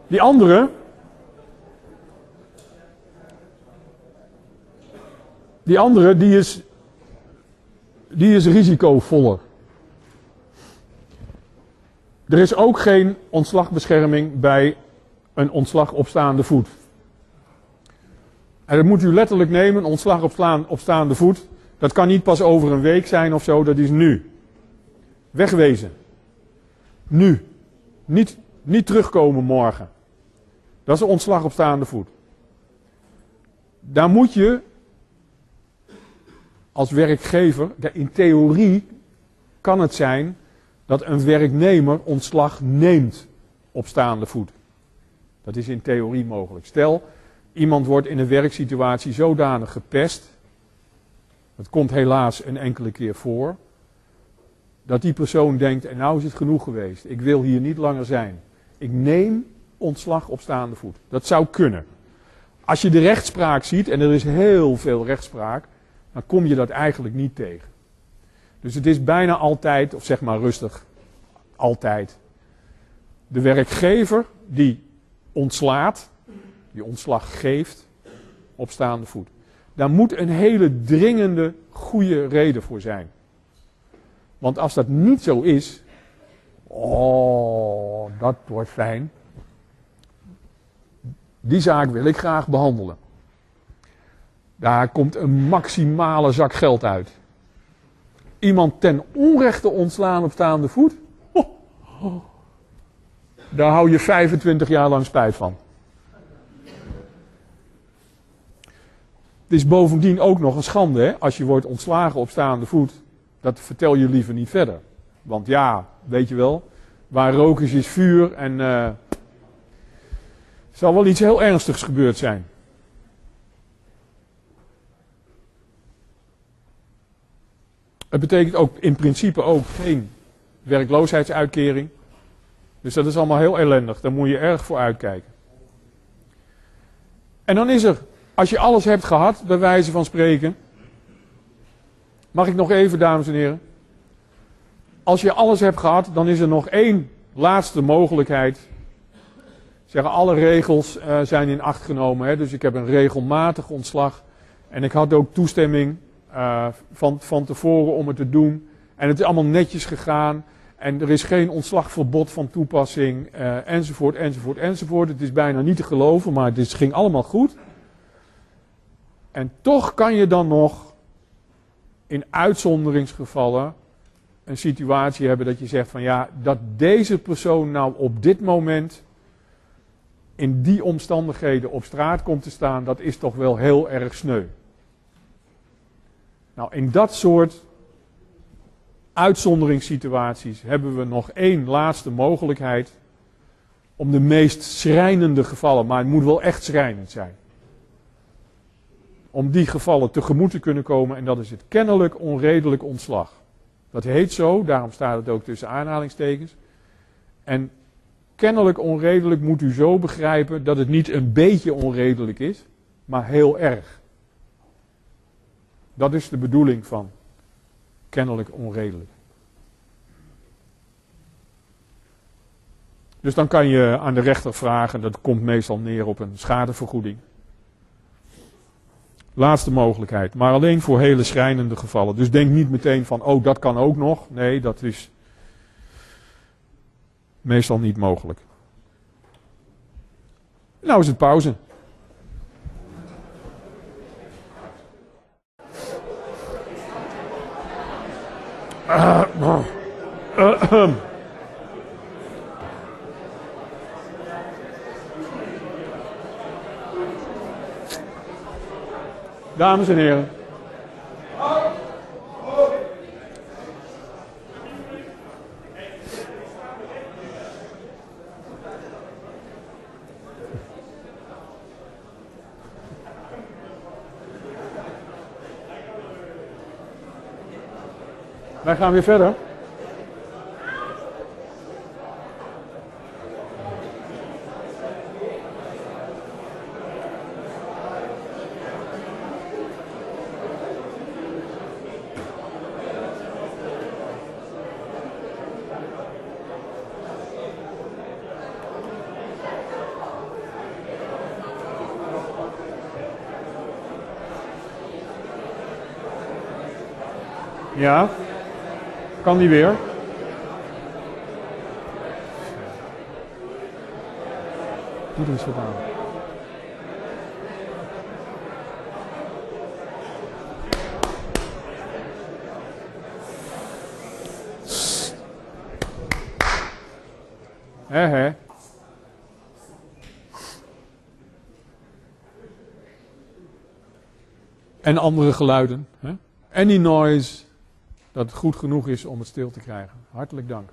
Die andere, die andere, die is, die is risicovoller. Er is ook geen ontslagbescherming bij een ontslag op staande voet. En dat moet u letterlijk nemen, ontslag op, staande voet. Dat kan niet pas over een week zijn of zo, dat is nu. Wegwezen. Nu. Niet, niet terugkomen morgen. Dat is een ontslag op staande voet. Daar moet je als werkgever, in theorie kan het zijn dat een werknemer ontslag neemt op staande voet. Dat is in theorie mogelijk. Stel, iemand wordt in een werksituatie zodanig gepest, dat komt helaas een enkele keer voor, dat die persoon denkt, en nou is het genoeg geweest, ik wil hier niet langer zijn. Ik neem ontslag op staande voet. Dat zou kunnen. Als je de rechtspraak ziet, en er is heel veel rechtspraak, dan kom je dat eigenlijk niet tegen. Dus het is bijna altijd, of zeg maar rustig, altijd, de werkgever die ontslaat, die ontslag geeft, op staande voet. Daar moet een hele dringende, goede reden voor zijn. Want als dat niet zo is, oh, dat wordt fijn. Die zaak wil ik graag behandelen. Daar komt een maximale zak geld uit. Iemand ten onrechte ontslaan op staande voet. Daar hou je 25 jaar lang spijt van. Het is bovendien ook nog een schande hè? als je wordt ontslagen op staande voet. Dat vertel je liever niet verder. Want ja, weet je wel, waar rook is, is vuur en uh, zal wel iets heel ernstigs gebeurd zijn. Het betekent ook in principe ook geen werkloosheidsuitkering. Dus dat is allemaal heel ellendig. Daar moet je erg voor uitkijken. En dan is er, als je alles hebt gehad, bij wijze van spreken. Mag ik nog even, dames en heren? Als je alles hebt gehad, dan is er nog één laatste mogelijkheid. Zeggen, alle regels uh, zijn in acht genomen. Hè? Dus ik heb een regelmatig ontslag. En ik had ook toestemming uh, van, van tevoren om het te doen. En het is allemaal netjes gegaan. En er is geen ontslagverbod van toepassing, uh, enzovoort, enzovoort, enzovoort. Het is bijna niet te geloven, maar het ging allemaal goed. En toch kan je dan nog in uitzonderingsgevallen een situatie hebben dat je zegt van ja, dat deze persoon nou op dit moment in die omstandigheden op straat komt te staan, dat is toch wel heel erg sneu. Nou, in dat soort uitzonderingssituaties hebben we nog één laatste mogelijkheid om de meest schrijnende gevallen, maar het moet wel echt schrijnend zijn. Om die gevallen tegemoet te kunnen komen en dat is het kennelijk onredelijk ontslag. Dat heet zo, daarom staat het ook tussen aanhalingstekens. En kennelijk onredelijk moet u zo begrijpen dat het niet een beetje onredelijk is, maar heel erg. Dat is de bedoeling van kennelijk onredelijk. Dus dan kan je aan de rechter vragen, dat komt meestal neer op een schadevergoeding. Laatste mogelijkheid, maar alleen voor hele schrijnende gevallen. Dus denk niet meteen van, oh dat kan ook nog. Nee, dat is meestal niet mogelijk. Nou is het pauze. Dames en heren. Gaan verder. Ja. Kan die weer? Doe er eens aan. En andere geluiden. Hè? Any noise dat het goed genoeg is om het stil te krijgen. Hartelijk dank.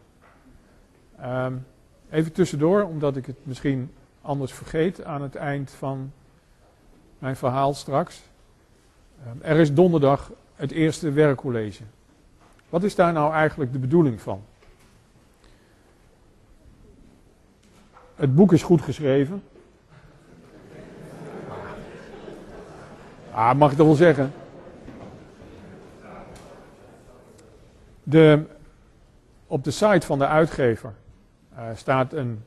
Ehm, even tussendoor, omdat ik het misschien anders vergeet aan het eind van mijn verhaal straks. Ehm, er is donderdag het eerste werkcollege. Wat is daar nou eigenlijk de bedoeling van? Het boek is goed geschreven. Ah, mag ik dat wel zeggen? De, op de site van de uitgever uh, staat een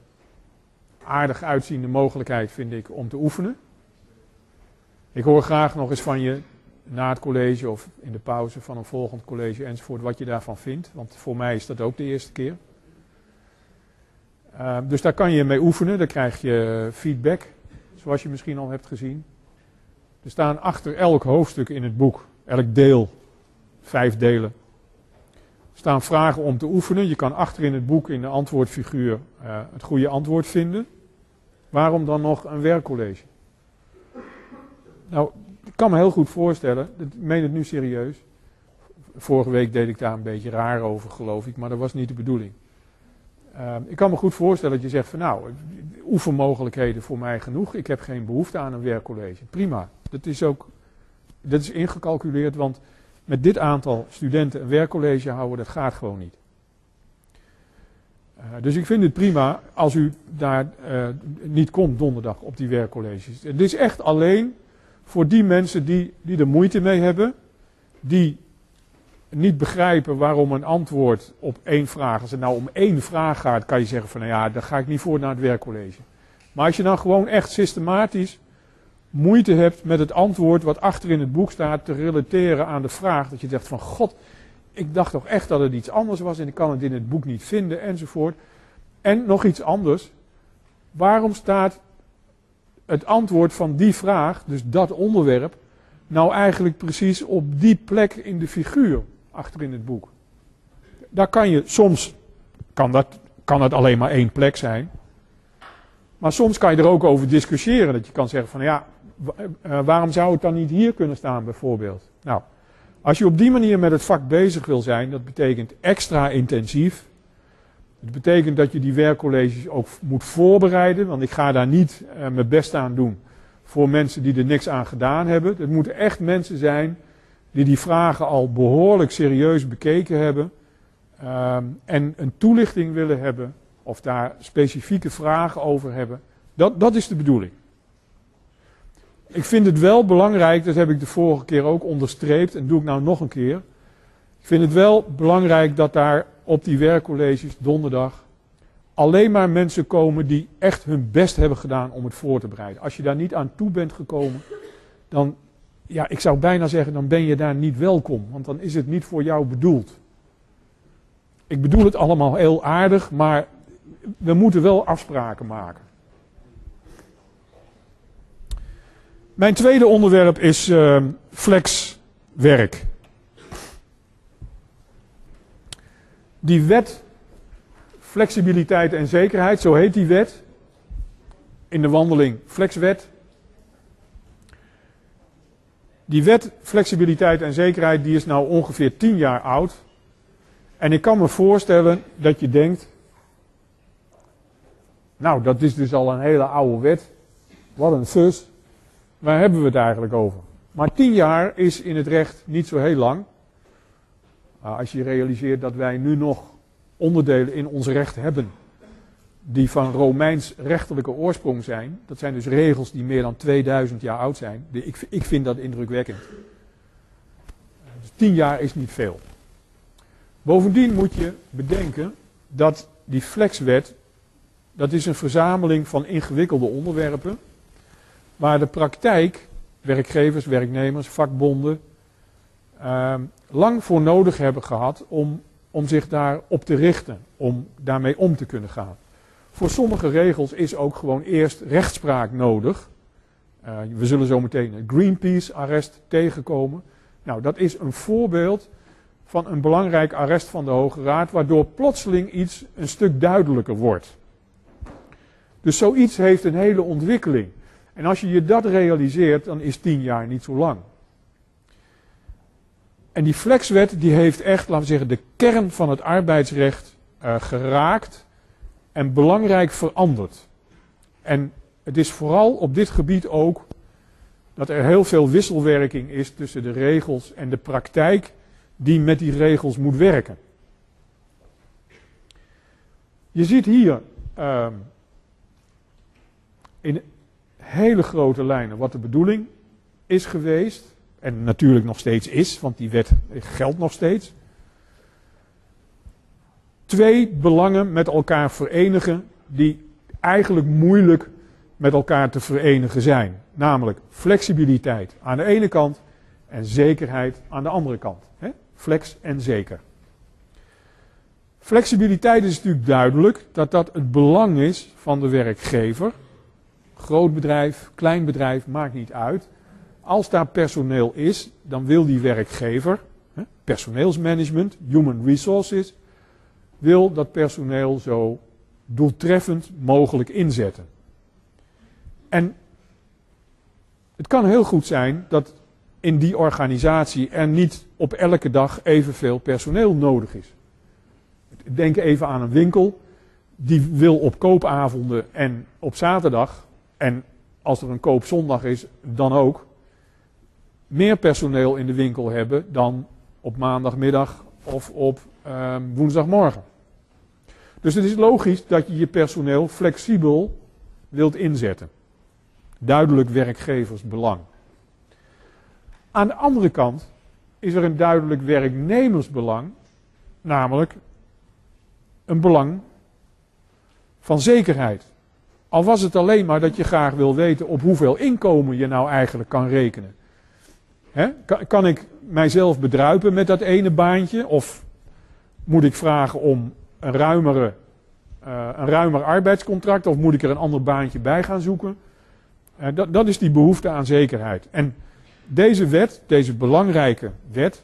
aardig uitziende mogelijkheid, vind ik, om te oefenen. Ik hoor graag nog eens van je na het college of in de pauze van een volgend college enzovoort wat je daarvan vindt. Want voor mij is dat ook de eerste keer. Uh, dus daar kan je mee oefenen, dan krijg je feedback, zoals je misschien al hebt gezien. Er staan achter elk hoofdstuk in het boek, elk deel, vijf delen, staan vragen om te oefenen. Je kan achter in het boek in de antwoordfiguur uh, het goede antwoord vinden. Waarom dan nog een werkcollege? Nou, ik kan me heel goed voorstellen, ik meen het nu serieus. Vorige week deed ik daar een beetje raar over, geloof ik, maar dat was niet de bedoeling. Uh, ik kan me goed voorstellen dat je zegt van nou, oefenmogelijkheden voor mij genoeg. Ik heb geen behoefte aan een werkcollege. Prima. Dat is ook dat is ingecalculeerd, want met dit aantal studenten een werkcollege houden, dat gaat gewoon niet. Uh, dus ik vind het prima als u daar uh, niet komt donderdag op die werkcolleges. Het is echt alleen voor die mensen die, die er moeite mee hebben, die niet begrijpen waarom een antwoord op één vraag, als het nou om één vraag gaat, kan je zeggen van nou ja, daar ga ik niet voor naar het werkcollege. Maar als je dan gewoon echt systematisch moeite hebt met het antwoord wat achter in het boek staat te relateren aan de vraag, dat je zegt van god, ik dacht toch echt dat het iets anders was en ik kan het in het boek niet vinden enzovoort. En nog iets anders, waarom staat het antwoord van die vraag, dus dat onderwerp, nou eigenlijk precies op die plek in de figuur achter in het boek? Daar kan je soms, kan dat, kan het alleen maar één plek zijn. Maar soms kan je er ook over discussiëren. Dat je kan zeggen van ja, waarom zou het dan niet hier kunnen staan bijvoorbeeld? Nou, als je op die manier met het vak bezig wil zijn, dat betekent extra intensief. Het betekent dat je die werkcolleges ook moet voorbereiden, want ik ga daar niet uh, mijn best aan doen voor mensen die er niks aan gedaan hebben. Het moeten echt mensen zijn die die vragen al behoorlijk serieus bekeken hebben um, en een toelichting willen hebben of daar specifieke vragen over hebben. Dat, dat is de bedoeling. Ik vind het wel belangrijk, dat heb ik de vorige keer ook onderstreept en doe ik nou nog een keer. Ik vind het wel belangrijk dat daar op die werkcolleges donderdag alleen maar mensen komen die echt hun best hebben gedaan om het voor te bereiden. Als je daar niet aan toe bent gekomen, dan, ja, ik zou bijna zeggen, dan ben je daar niet welkom, want dan is het niet voor jou bedoeld. Ik bedoel het allemaal heel aardig, maar we moeten wel afspraken maken. Mijn tweede onderwerp is uh, flexwerk. Die wet flexibiliteit en zekerheid, zo heet die wet. In de wandeling flexwet. Die wet flexibiliteit en zekerheid die is nou ongeveer 10 jaar oud. En ik kan me voorstellen dat je denkt, nou dat is dus al een hele oude wet. Wat een fus. Waar hebben we het eigenlijk over? Maar tien jaar is in het recht niet zo heel lang. als je realiseert dat wij nu nog onderdelen in ons recht hebben die van Romeins rechterlijke oorsprong zijn. Dat zijn dus regels die meer dan 2000 jaar oud zijn. Ik, vind dat indrukwekkend. Dus tien jaar is niet veel. Bovendien moet je bedenken dat die flexwet, dat is een verzameling van ingewikkelde onderwerpen waar de praktijk, werkgevers, werknemers, vakbonden, uh, lang voor nodig hebben gehad om, om zich daarop te richten, om daarmee om te kunnen gaan. Voor sommige regels is ook gewoon eerst rechtspraak nodig. Uh, we zullen zo meteen een Greenpeace-arrest tegenkomen. Nou, dat is een voorbeeld van een belangrijk arrest van de Hoge Raad, waardoor plotseling iets een stuk duidelijker wordt. Dus zoiets heeft een hele ontwikkeling. En als je je dat realiseert, dan is tien jaar niet zo lang. En die flexwet die heeft echt, laten we zeggen, de kern van het arbeidsrecht uh, geraakt. en belangrijk veranderd. En het is vooral op dit gebied ook dat er heel veel wisselwerking is tussen de regels en de praktijk die met die regels moet werken. Je ziet hier uh, in hele grote lijnen wat de bedoeling is geweest. En natuurlijk nog steeds is, want die wet geldt nog steeds. Twee belangen met elkaar verenigen die eigenlijk moeilijk met elkaar te verenigen zijn. Namelijk flexibiliteit aan de ene kant en zekerheid aan de andere kant. Flex en zeker. Flexibiliteit is natuurlijk duidelijk dat dat het belang is van de werkgever. Groot bedrijf, klein bedrijf, maakt niet uit. Als daar personeel is, dan wil die werkgever, personeelsmanagement, human resources, wil dat personeel zo doeltreffend mogelijk inzetten. En het kan heel goed zijn dat in die organisatie er niet op elke dag evenveel personeel nodig is. Denk even aan een winkel. Die wil op koopavonden en op zaterdag, en als er een koopzondag is, dan ook, meer personeel in de winkel hebben dan op maandagmiddag of op uh, woensdagmorgen. Dus het is logisch dat je je personeel flexibel wilt inzetten. Duidelijk werkgeversbelang. Aan de andere kant is er een duidelijk werknemersbelang, namelijk een belang van zekerheid. Al was het alleen maar dat je graag wil weten op hoeveel inkomen je nou eigenlijk kan rekenen. Kan, ik mijzelf bedruipen met dat ene baantje? Of moet ik vragen om een, ruimere, uh, een ruimer arbeidscontract? Of moet ik er een ander baantje bij gaan zoeken? Uh, dat, dat is die behoefte aan zekerheid. En deze wet, deze belangrijke wet,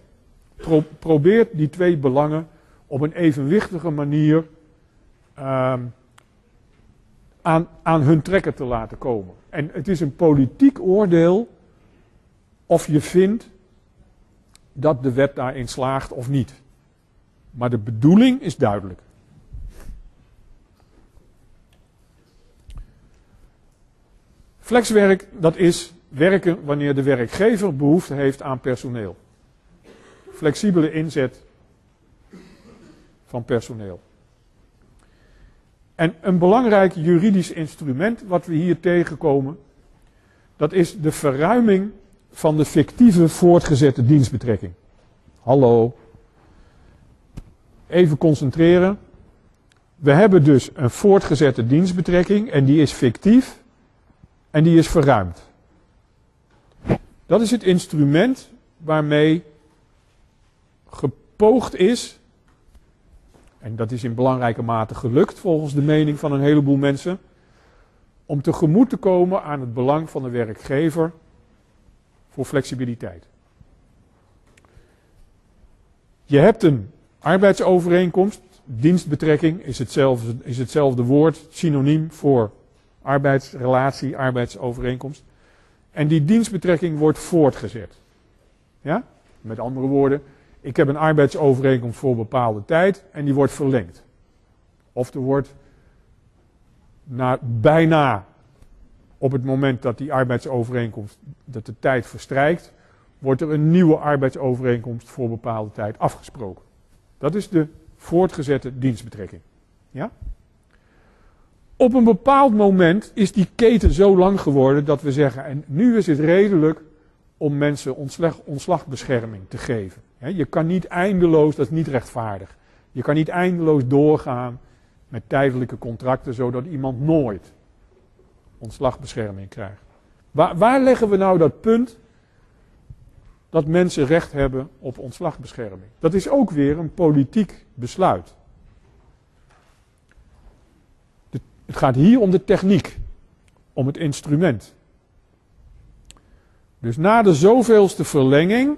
pro probeert die twee belangen op een evenwichtige manier uh, aan, aan hun trekken te laten komen. En het is een politiek oordeel of je vindt dat de wet daarin slaagt of niet. Maar de bedoeling is duidelijk. Flexwerk, dat is werken wanneer de werkgever behoefte heeft aan personeel. Flexibele inzet van personeel. En een belangrijk juridisch instrument wat we hier tegenkomen, dat is de verruiming van de fictieve voortgezette dienstbetrekking. Hallo. Even concentreren. We hebben dus een voortgezette dienstbetrekking en die is fictief en die is verruimd. Dat is het instrument waarmee gepoogd is, en dat is in belangrijke mate gelukt volgens de mening van een heleboel mensen, om tegemoet te komen aan het belang van de werkgever voor flexibiliteit. Je hebt een arbeidsovereenkomst, dienstbetrekking is hetzelfde, is hetzelfde woord, synoniem voor arbeidsrelatie, arbeidsovereenkomst. En die dienstbetrekking wordt voortgezet. Ja? Met andere woorden, ik heb een arbeidsovereenkomst voor een bepaalde tijd en die wordt verlengd. Of er wordt na, bijna op het moment dat die arbeidsovereenkomst, dat de tijd verstrijkt, wordt er een nieuwe arbeidsovereenkomst voor een bepaalde tijd afgesproken. Dat is de voortgezette dienstbetrekking. Ja? Op een bepaald moment is die keten zo lang geworden dat we zeggen, en nu is het redelijk om mensen ontslag, ontslagbescherming te geven. Je kan niet eindeloos, dat is niet rechtvaardig. Je kan niet eindeloos doorgaan met tijdelijke contracten zodat iemand nooit ontslagbescherming krijgt. Waar, waar leggen we nou dat punt dat mensen recht hebben op ontslagbescherming? Dat is ook weer een politiek besluit. Het gaat hier om de techniek, om het instrument. Dus na de zoveelste verlenging,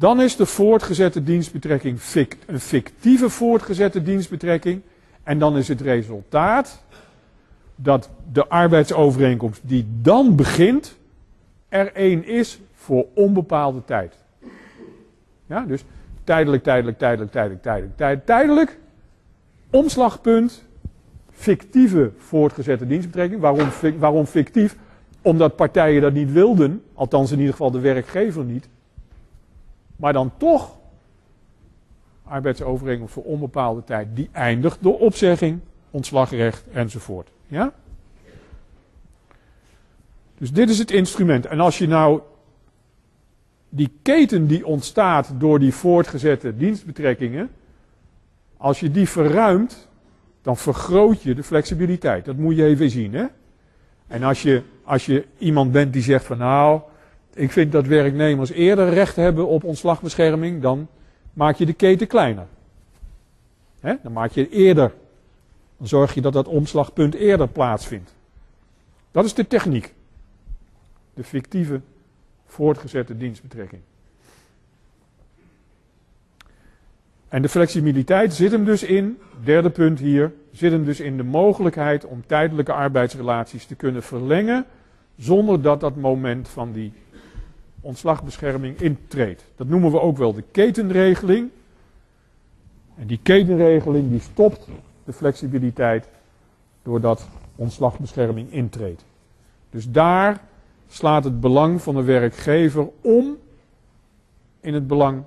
dan is de voortgezette dienstbetrekking een fictieve voortgezette dienstbetrekking. En dan is het resultaat dat de arbeidsovereenkomst die dan begint, er één is voor onbepaalde tijd. Ja, dus tijdelijk, tijdelijk, tijdelijk, tijdelijk, tijdelijk, tijdelijk, Omslagpunt, fictieve voortgezette dienstbetrekking. Waarom, waarom fictief? Omdat partijen dat niet wilden, althans in ieder geval de werkgever niet. Maar dan toch arbeidsovereenkomst voor onbepaalde tijd, die eindigt door opzegging, ontslagrecht enzovoort. Ja? Dus dit is het instrument. En als je nou die keten die ontstaat door die voortgezette dienstbetrekkingen, als je die verruimt, dan vergroot je de flexibiliteit. Dat moet je even zien. Hè? En als je, als je iemand bent die zegt van nou, ik vind dat werknemers eerder recht hebben op ontslagbescherming, dan maak je de keten kleiner. Dan maak je eerder, dan zorg je dat dat omslagpunt eerder plaatsvindt. Dat is de techniek. De fictieve voortgezette dienstbetrekking. En de flexibiliteit zit hem dus in, derde punt hier, zit hem dus in de mogelijkheid om tijdelijke arbeidsrelaties te kunnen verlengen zonder dat dat moment van die ontslagbescherming intreedt. Dat noemen we ook wel de ketenregeling. En die ketenregeling die stopt de flexibiliteit doordat ontslagbescherming intreedt. Dus daar slaat het belang van de werkgever om in het belang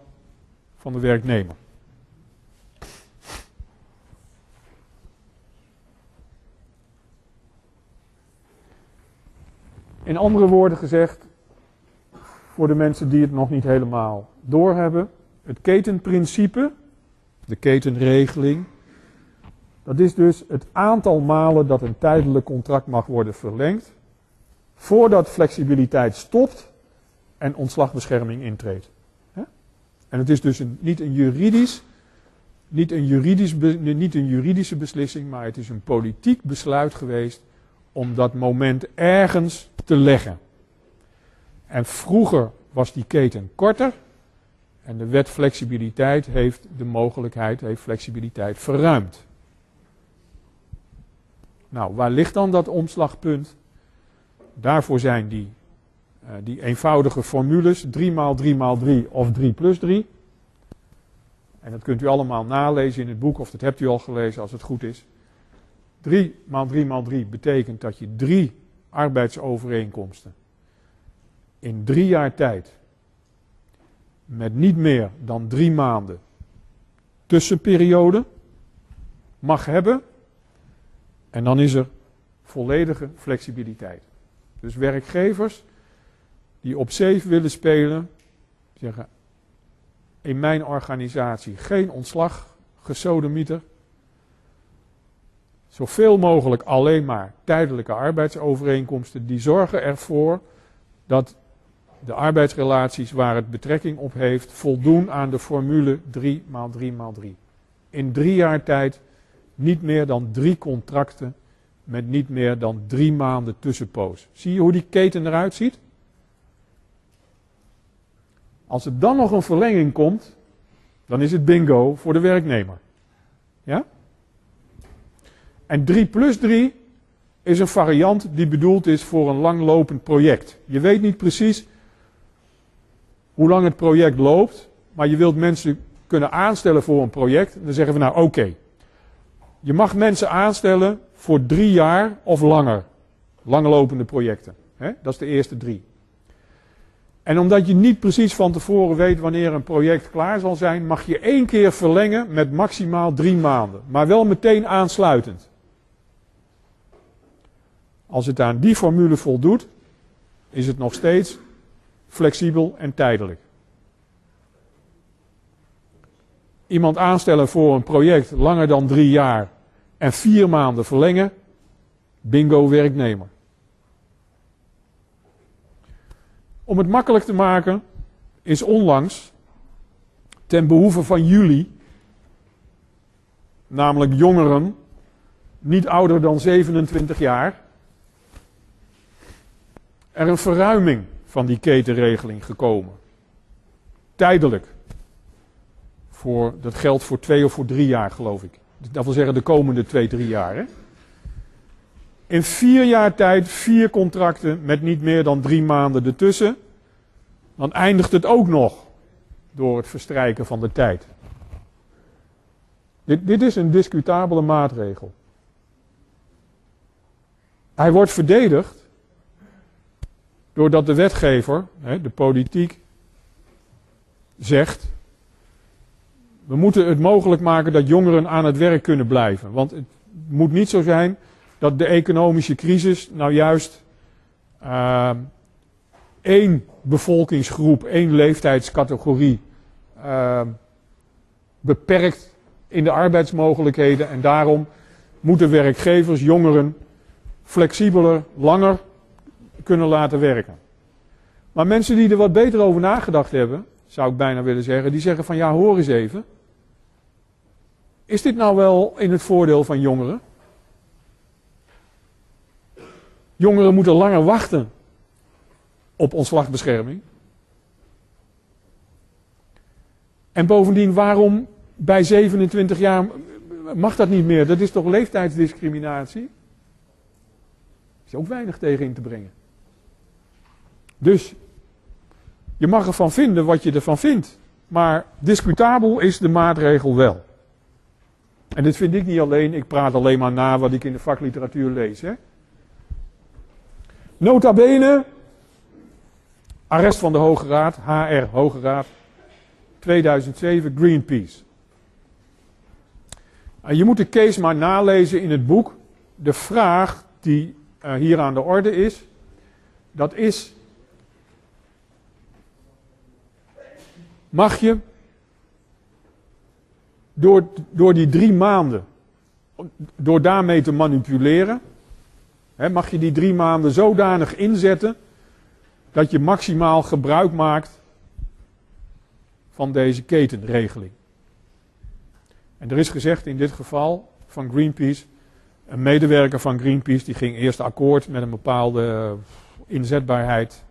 van de werknemer. In andere woorden gezegd, voor de mensen die het nog niet helemaal doorhebben, het ketenprincipe, de ketenregeling, dat is dus het aantal malen dat een tijdelijk contract mag worden verlengd, voordat flexibiliteit stopt en ontslagbescherming intreedt. En het is dus niet, een juridisch, niet, een juridisch, niet een juridische beslissing, maar het is een politiek besluit geweest om dat moment ergens te leggen. En vroeger was die keten korter. En de wet flexibiliteit heeft de mogelijkheid, heeft flexibiliteit verruimd. Nou, waar ligt dan dat omslagpunt? Daarvoor zijn die, uh, die eenvoudige formules 3 maal 3 maal 3 of 3 plus 3. En dat kunt u allemaal nalezen in het boek, of dat hebt u al gelezen als het goed is. 3 maal 3 maal 3 betekent dat je drie arbeidsovereenkomsten in drie jaar tijd met niet meer dan drie maanden tussenperiode mag hebben. En dan is er volledige flexibiliteit. Dus werkgevers die op safe willen spelen, zeggen in mijn organisatie geen ontslag, gesodemieter. Zoveel mogelijk alleen maar tijdelijke arbeidsovereenkomsten, die zorgen ervoor dat de arbeidsrelaties waar het betrekking op heeft voldoen aan de formule 3 maal 3 maal 3. In drie jaar tijd niet meer dan drie contracten met niet meer dan drie maanden tussenpoos. Zie je hoe die keten eruit ziet? Als er dan nog een verlenging komt, dan is het bingo voor de werknemer. Ja? En 3 plus 3 is een variant die bedoeld is voor een langlopend project. Je weet niet precies hoe lang het project loopt, maar je wilt mensen kunnen aanstellen voor een project. Dan zeggen we nou oké, je mag mensen aanstellen voor drie jaar of langer. Langlopende projecten. Hè? Dat is de eerste drie. En omdat je niet precies van tevoren weet wanneer een project klaar zal zijn, mag je één keer verlengen met maximaal drie maanden. Maar wel meteen aansluitend. Als het aan die formule voldoet, is het nog steeds flexibel en tijdelijk. Iemand aanstellen voor een project langer dan drie jaar en vier maanden verlengen, bingo werknemer. Om het makkelijk te maken, is onlangs, ten behoeve van jullie, namelijk jongeren, niet ouder dan 27 jaar, er een verruiming van die ketenregeling gekomen. Tijdelijk. Voor, dat geldt voor twee of voor drie jaar, geloof ik. Dat wil zeggen de komende twee, drie jaar. Hè? In vier jaar tijd vier contracten met niet meer dan drie maanden ertussen. Dan eindigt het ook nog door het verstrijken van de tijd. Dit, dit is een discutabele maatregel. Hij wordt verdedigd doordat de wetgever, de politiek, zegt: we moeten het mogelijk maken dat jongeren aan het werk kunnen blijven. Want het moet niet zo zijn dat de economische crisis nou juist uh, één bevolkingsgroep, één leeftijdscategorie uh, beperkt in de arbeidsmogelijkheden. En daarom moeten werkgevers jongeren flexibeler, langer kunnen laten werken. Maar mensen die er wat beter over nagedacht hebben, zou ik bijna willen zeggen, die zeggen van ja, hoor eens even. Is dit nou wel in het voordeel van jongeren? Jongeren moeten langer wachten op ontslagbescherming. En bovendien, waarom bij 27 jaar mag dat niet meer? Dat is toch leeftijdsdiscriminatie? is ook weinig tegen in te brengen. Dus je mag ervan vinden wat je ervan vindt. Maar discutabel is de maatregel wel. En dit vind ik niet alleen, ik praat alleen maar na wat ik in de vakliteratuur lees. Hè. Nota bene, arrest van de Hoge Raad, HR Hoge Raad, 2007, Greenpeace. Je moet de case maar nalezen in het boek. De vraag die uh, hier aan de orde is, dat is, mag je door, door die drie maanden, door daarmee te manipuleren, hè, mag je die drie maanden zodanig inzetten dat je maximaal gebruik maakt van deze ketenregeling. En er is gezegd in dit geval van Greenpeace, een medewerker van Greenpeace die ging eerst akkoord met een bepaalde inzetbaarheid.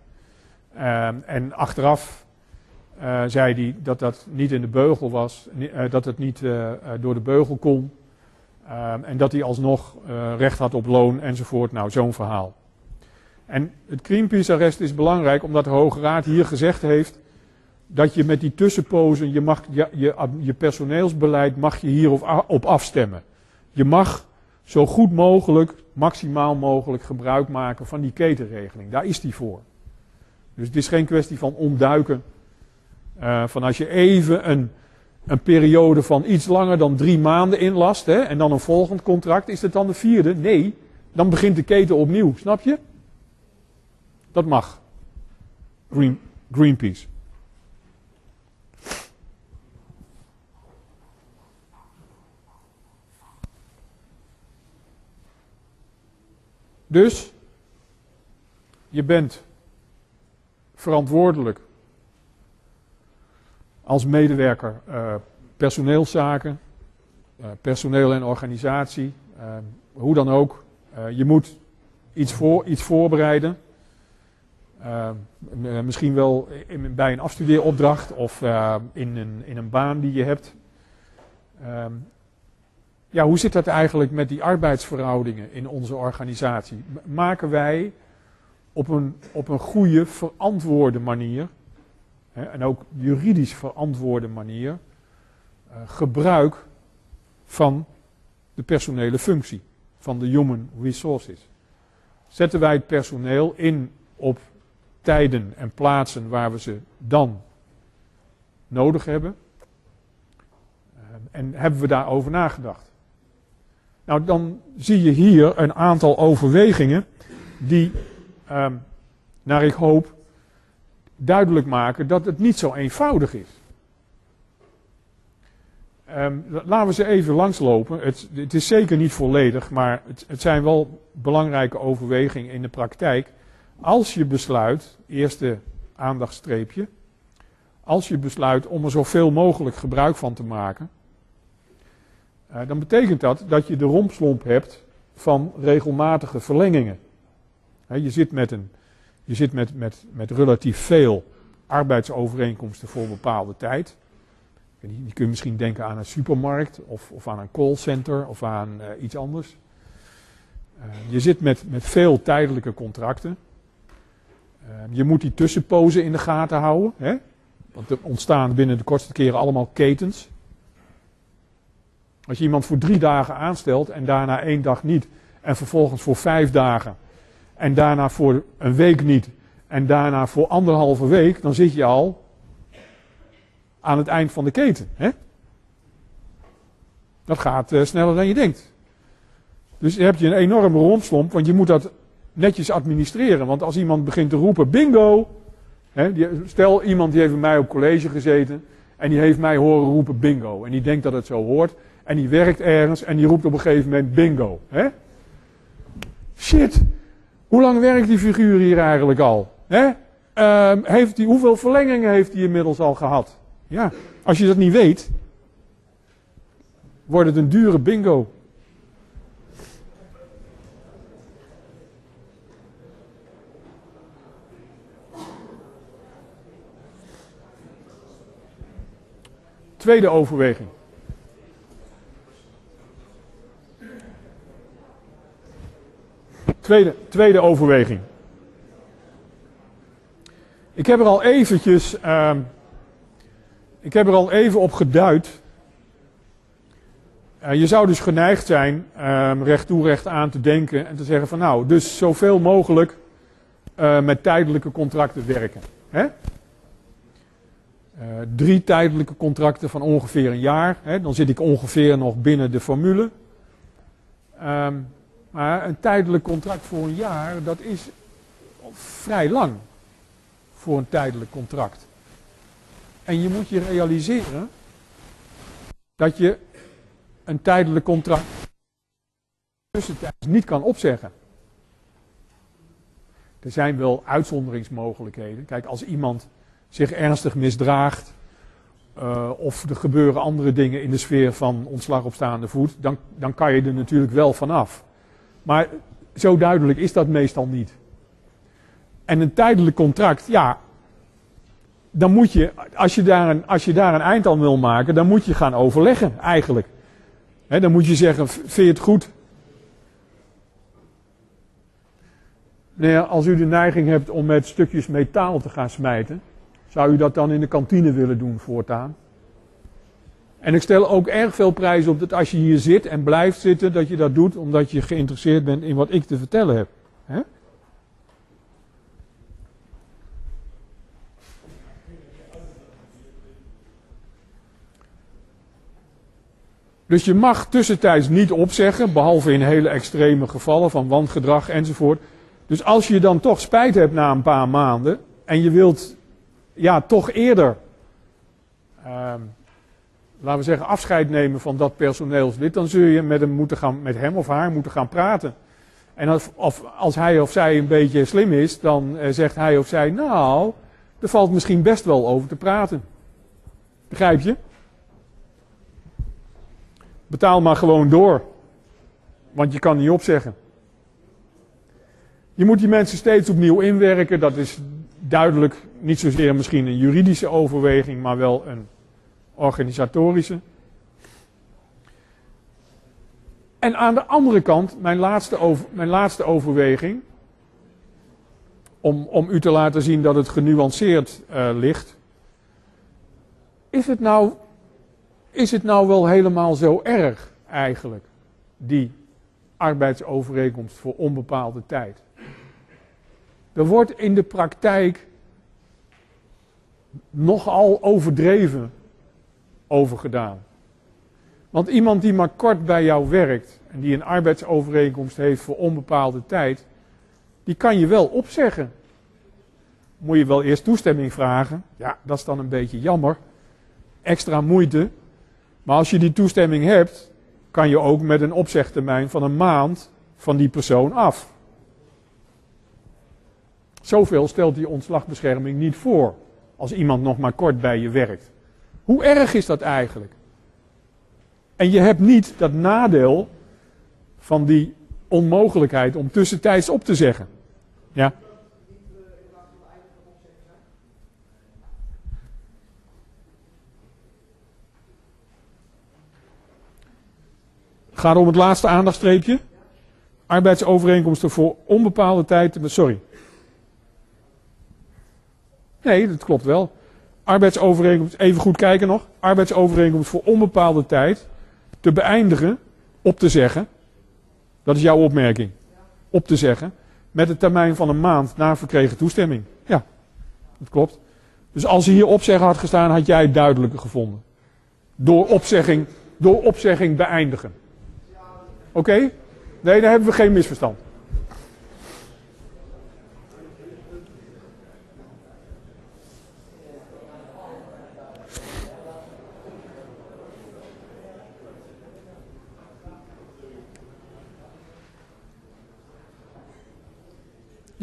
Ehm, en achteraf uh, zei hij dat dat niet in de beugel was, uh, dat het niet uh, door de beugel kon. Ehm, en dat hij alsnog recht had op loon enzovoort. Nou, zo'n verhaal. En het Greenpeace-arrest is belangrijk omdat de Hoge Raad hier gezegd heeft dat je met die tussenpozen, je, mag, je, je personeelsbeleid mag je hierop op afstemmen. Je mag zo goed mogelijk, maximaal mogelijk gebruik maken van die ketenregeling. Daar is die voor. Dus het is geen kwestie van ontduiken. Uh, van als je even een, een periode van iets langer dan drie maanden inlast hè, en dan een volgend contract, is het dan de vierde? Nee, dan begint de keten opnieuw. Snap je? Dat mag. Green, Greenpeace. Dus je bent verantwoordelijk als medewerker uh, personeelszaken, uh, personeel en organisatie, uh, hoe dan ook. je moet iets, voor, iets voorbereiden. misschien wel bij een afstudeeropdracht of in, een, in een baan die je hebt. Ehm, ja, hoe zit dat eigenlijk met die arbeidsverhoudingen in onze organisatie? Maken wij op een, op een goede, verantwoorde manier, en ook juridisch verantwoorde manier, uh, gebruik van de personele functie, van de human resources? Zetten wij het personeel in op tijden en plaatsen waar we ze dan nodig hebben? Uh, en hebben we daarover nagedacht? Nou, dan zie je hier een aantal overwegingen die, um, naar ik hoop, duidelijk maken dat het niet zo eenvoudig is. Um, laten we ze even langslopen. Het, het, is zeker niet volledig, maar het, het zijn wel belangrijke overwegingen in de praktijk. Als je besluit, eerste aandachtstreepje, als je besluit om er zoveel mogelijk gebruik van te maken, uh, dan betekent dat dat je de rompslomp hebt van regelmatige verlengingen. je zit, met, een, je zit met, met, met relatief veel arbeidsovereenkomsten voor een bepaalde tijd. Je kunt misschien denken aan een supermarkt of, of aan een callcenter of aan uh, iets anders. Uh, je zit met, met veel tijdelijke contracten. je moet die tussenpozen in de gaten houden. Hè? Want er ontstaan binnen de kortste keren allemaal ketens. Als je iemand voor drie dagen aanstelt en daarna één dag niet, en vervolgens voor vijf dagen, en daarna voor een week niet, en daarna voor anderhalve week, dan zit je al aan het eind van de keten. Hè? Dat gaat uh, sneller dan je denkt. Dus heb je een enorme rondslomp, want je moet dat netjes administreren. Want als iemand begint te roepen, bingo. Hè, die, stel iemand die heeft bij mij op college gezeten en die heeft mij horen roepen bingo. En die denkt dat het zo hoort. En die werkt ergens en die roept op een gegeven moment bingo. Hè? Shit, hoe lang werkt die figuur hier eigenlijk al? Uh, heeft die, hoeveel verlengingen heeft hij inmiddels al gehad? Ja, als je dat niet weet, wordt het een dure bingo. Tweede overweging. Tweede, tweede overweging. Ik heb er al eventjes, uh, ik heb er al even op geduid. Uh, je zou dus geneigd zijn uh, recht toe recht aan te denken en te zeggen van nou, dus zoveel mogelijk uh, met tijdelijke contracten werken. Hè? drie tijdelijke contracten van ongeveer een jaar. Hè? Dan zit ik ongeveer nog binnen de formule. Um, maar een tijdelijk contract voor een jaar, dat is vrij lang voor een tijdelijk contract. En je moet je realiseren dat je een tijdelijk contract tussentijds niet kan opzeggen. Er zijn wel uitzonderingsmogelijkheden. Kijk, als iemand zich ernstig misdraagt, uh, of er gebeuren andere dingen in de sfeer van ontslag op staande voet, dan, dan kan je er natuurlijk wel vanaf. Maar zo duidelijk is dat meestal niet. En een tijdelijk contract, ja, dan moet je, als je daar een, als je daar een eind aan wil maken, dan moet je gaan overleggen eigenlijk. Dan moet je zeggen, vind je het goed? Nee, als u de neiging hebt om met stukjes metaal te gaan smijten, zou u dat dan in de kantine willen doen voortaan? En ik stel ook erg veel prijs op dat als je hier zit en blijft zitten, dat je dat doet omdat je geïnteresseerd bent in wat ik te vertellen heb. He? Dus je mag tussentijds niet opzeggen, behalve in hele extreme gevallen van wangedrag enzovoort. Dus als je dan toch spijt hebt na een paar maanden en je wilt ja, toch eerder, uh, laten we zeggen, afscheid nemen van dat personeelslid, dan zul je met hem, moeten gaan, met hem of haar moeten gaan praten. En als, of, als hij of zij een beetje slim is, dan uh, zegt hij of zij, nou, er valt misschien best wel over te praten. Begrijp je? Betaal maar gewoon door. Want je kan niet opzeggen. Je moet die mensen steeds opnieuw inwerken. Dat is duidelijk niet zozeer misschien een juridische overweging, maar wel een organisatorische. En aan de andere kant, mijn laatste, over, mijn laatste overweging, om, om u te laten zien dat het genuanceerd uh, ligt. Is het, nou, is het nou wel helemaal zo erg eigenlijk, die arbeidsovereenkomst voor onbepaalde tijd? Er wordt in de praktijk nogal overdreven over gedaan. Want iemand die maar kort bij jou werkt en die een arbeidsovereenkomst heeft voor onbepaalde tijd, die kan je wel opzeggen. Moet je wel eerst toestemming vragen. Ja, dat is dan een beetje jammer. Extra moeite. Maar als je die toestemming hebt, kan je ook met een opzegtermijn van een maand van die persoon af. Zoveel stelt die ontslagbescherming niet voor als iemand nog maar kort bij je werkt. Hoe erg is dat eigenlijk? En je hebt niet dat nadeel van die onmogelijkheid om tussentijds op te zeggen. Ja. Gaat om het laatste aandachtstreepje. Arbeidsovereenkomsten voor onbepaalde tijd. Sorry. Nee, dat klopt wel. Arbeidsovereenkomst, even goed kijken nog. Arbeidsovereenkomst voor onbepaalde tijd. te beëindigen, op te zeggen. Dat is jouw opmerking. Op te zeggen. Met een termijn van een maand na verkregen toestemming. Ja, dat klopt. Dus als hier opzeggen had gestaan, had jij het duidelijker gevonden. Door opzegging, door opzegging beëindigen. Oké? Nee, daar hebben we geen misverstand.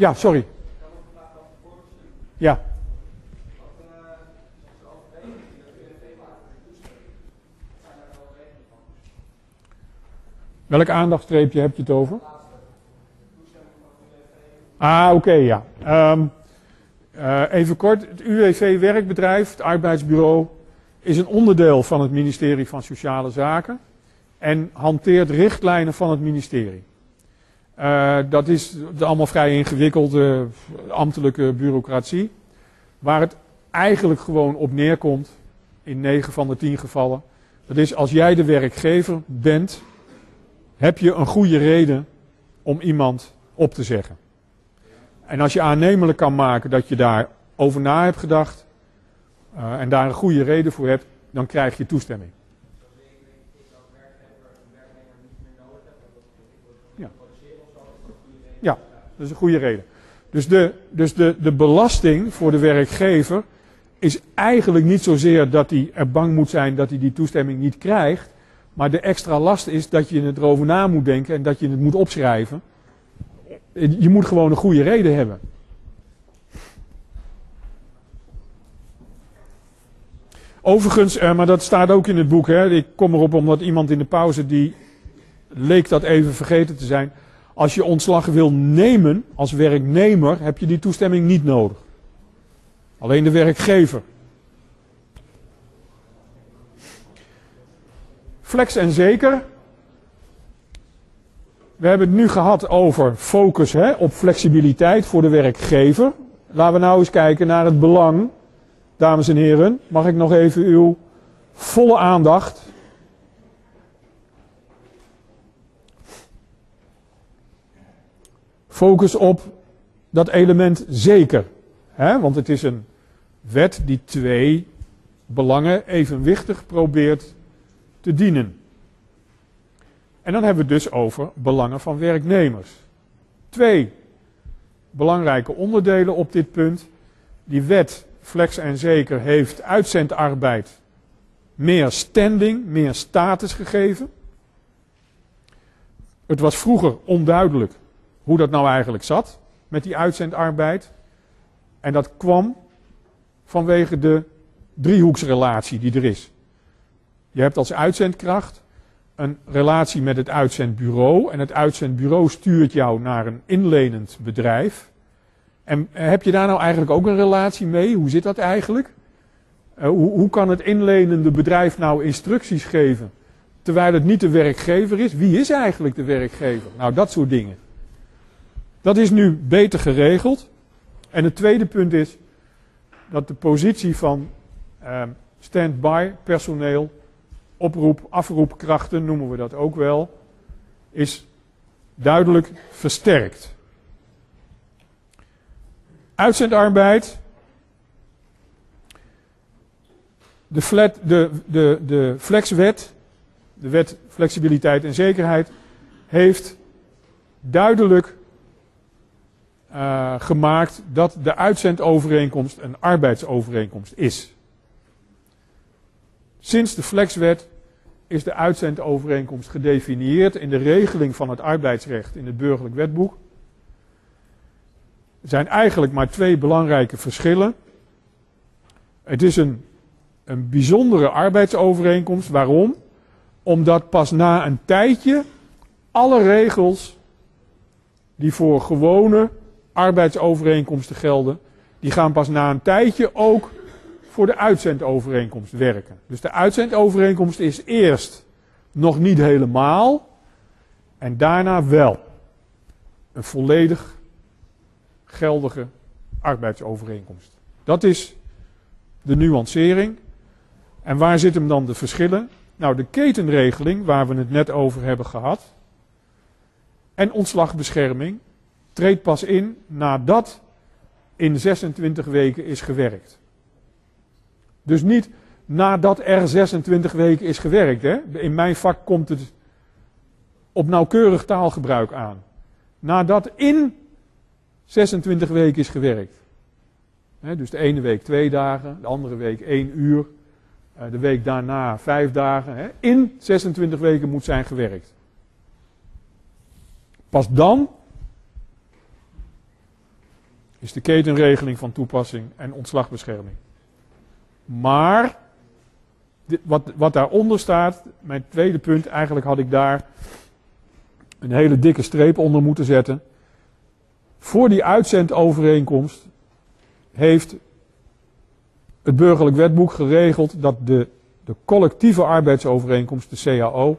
Ja, sorry. Ja. Welk aandachtstreepje heb je het over? Ah, oké, ja. Ehm, eh, even kort. Het UWV-werkbedrijf, het arbeidsbureau, is een onderdeel van het ministerie van Sociale Zaken en hanteert richtlijnen van het ministerie. Uh, dat is allemaal vrij ingewikkelde ambtelijke bureaucratie. Waar het eigenlijk gewoon op neerkomt, in 9 van de 10 gevallen. Dat is als jij de werkgever bent, heb je een goede reden om iemand op te zeggen. En als je aannemelijk kan maken dat je daar over na hebt gedacht uh, en daar een goede reden voor hebt, dan krijg je toestemming. Ja, dat is een goede reden. Dus, de, dus de, de belasting voor de werkgever is eigenlijk niet zozeer dat hij er bang moet zijn dat hij die toestemming niet krijgt. Maar de extra last is dat je het erover na moet denken en dat je het moet opschrijven. Je moet gewoon een goede reden hebben. Overigens, eh, maar dat staat ook in het boek. Hè. Ik kom erop omdat iemand in de pauze die leek dat even vergeten te zijn. Als je ontslag wil nemen als werknemer, heb je die toestemming niet nodig. Alleen de werkgever. Flex en zeker. We hebben het nu gehad over focus hè, op flexibiliteit voor de werkgever. Laten we nou eens kijken naar het belang. Dames en heren, mag ik nog even uw volle aandacht Focus op dat element zeker. Hè? Want het is een wet die twee belangen evenwichtig probeert te dienen. En dan hebben we het dus over belangen van werknemers. Twee belangrijke onderdelen op dit punt. Die wet Flex en Zeker heeft uitzendarbeid meer standing, meer status gegeven. Het was vroeger onduidelijk hoe dat nou eigenlijk zat met die uitzendarbeid. En dat kwam vanwege de driehoeksrelatie die er is. Je hebt als uitzendkracht een relatie met het uitzendbureau. En het uitzendbureau stuurt jou naar een inlenend bedrijf. En heb je daar nou eigenlijk ook een relatie mee? Hoe zit dat eigenlijk? Uh, hoe, hoe kan het inlenende bedrijf nou instructies geven terwijl het niet de werkgever is? Wie is eigenlijk de werkgever? Nou, dat soort dingen. Dat is nu beter geregeld. En het tweede punt is dat de positie van uh, stand-by personeel, oproep, afroepkrachten noemen we dat ook wel, is duidelijk versterkt. Uitzendarbeid. De, flat, de, de, de flexwet, de wet flexibiliteit en zekerheid, heeft duidelijk uh, gemaakt dat de uitzendovereenkomst een arbeidsovereenkomst is. Sinds de flexwet is de uitzendovereenkomst gedefinieerd in de regeling van het arbeidsrecht in het burgerlijk wetboek. Er zijn eigenlijk maar twee belangrijke verschillen. Het is een, een bijzondere arbeidsovereenkomst. Waarom? Omdat pas na een tijdje alle regels die voor gewone arbeidsovereenkomsten gelden, die gaan pas na een tijdje ook voor de uitzendovereenkomst werken. Dus de uitzendovereenkomst is eerst nog niet helemaal en daarna wel een volledig geldige arbeidsovereenkomst. Dat is de nuancering. En waar zitten dan de verschillen? Nou, de ketenregeling, waar we het net over hebben gehad, en ontslagbescherming, treedt pas in nadat in 26 weken is gewerkt. Dus niet nadat er 26 weken is gewerkt. Hè? In mijn vak komt het op nauwkeurig taalgebruik aan. Nadat in 26 weken is gewerkt. dus de ene week twee dagen, de andere week één uur, eh, de week daarna vijf dagen. In 26 weken moet zijn gewerkt. Pas dan is de ketenregeling van toepassing en ontslagbescherming. Maar, wat, wat daaronder staat, mijn tweede punt, eigenlijk had ik daar een hele dikke streep onder moeten zetten. Voor die uitzendovereenkomst heeft het burgerlijk wetboek geregeld dat de, de collectieve arbeidsovereenkomst, de CAO,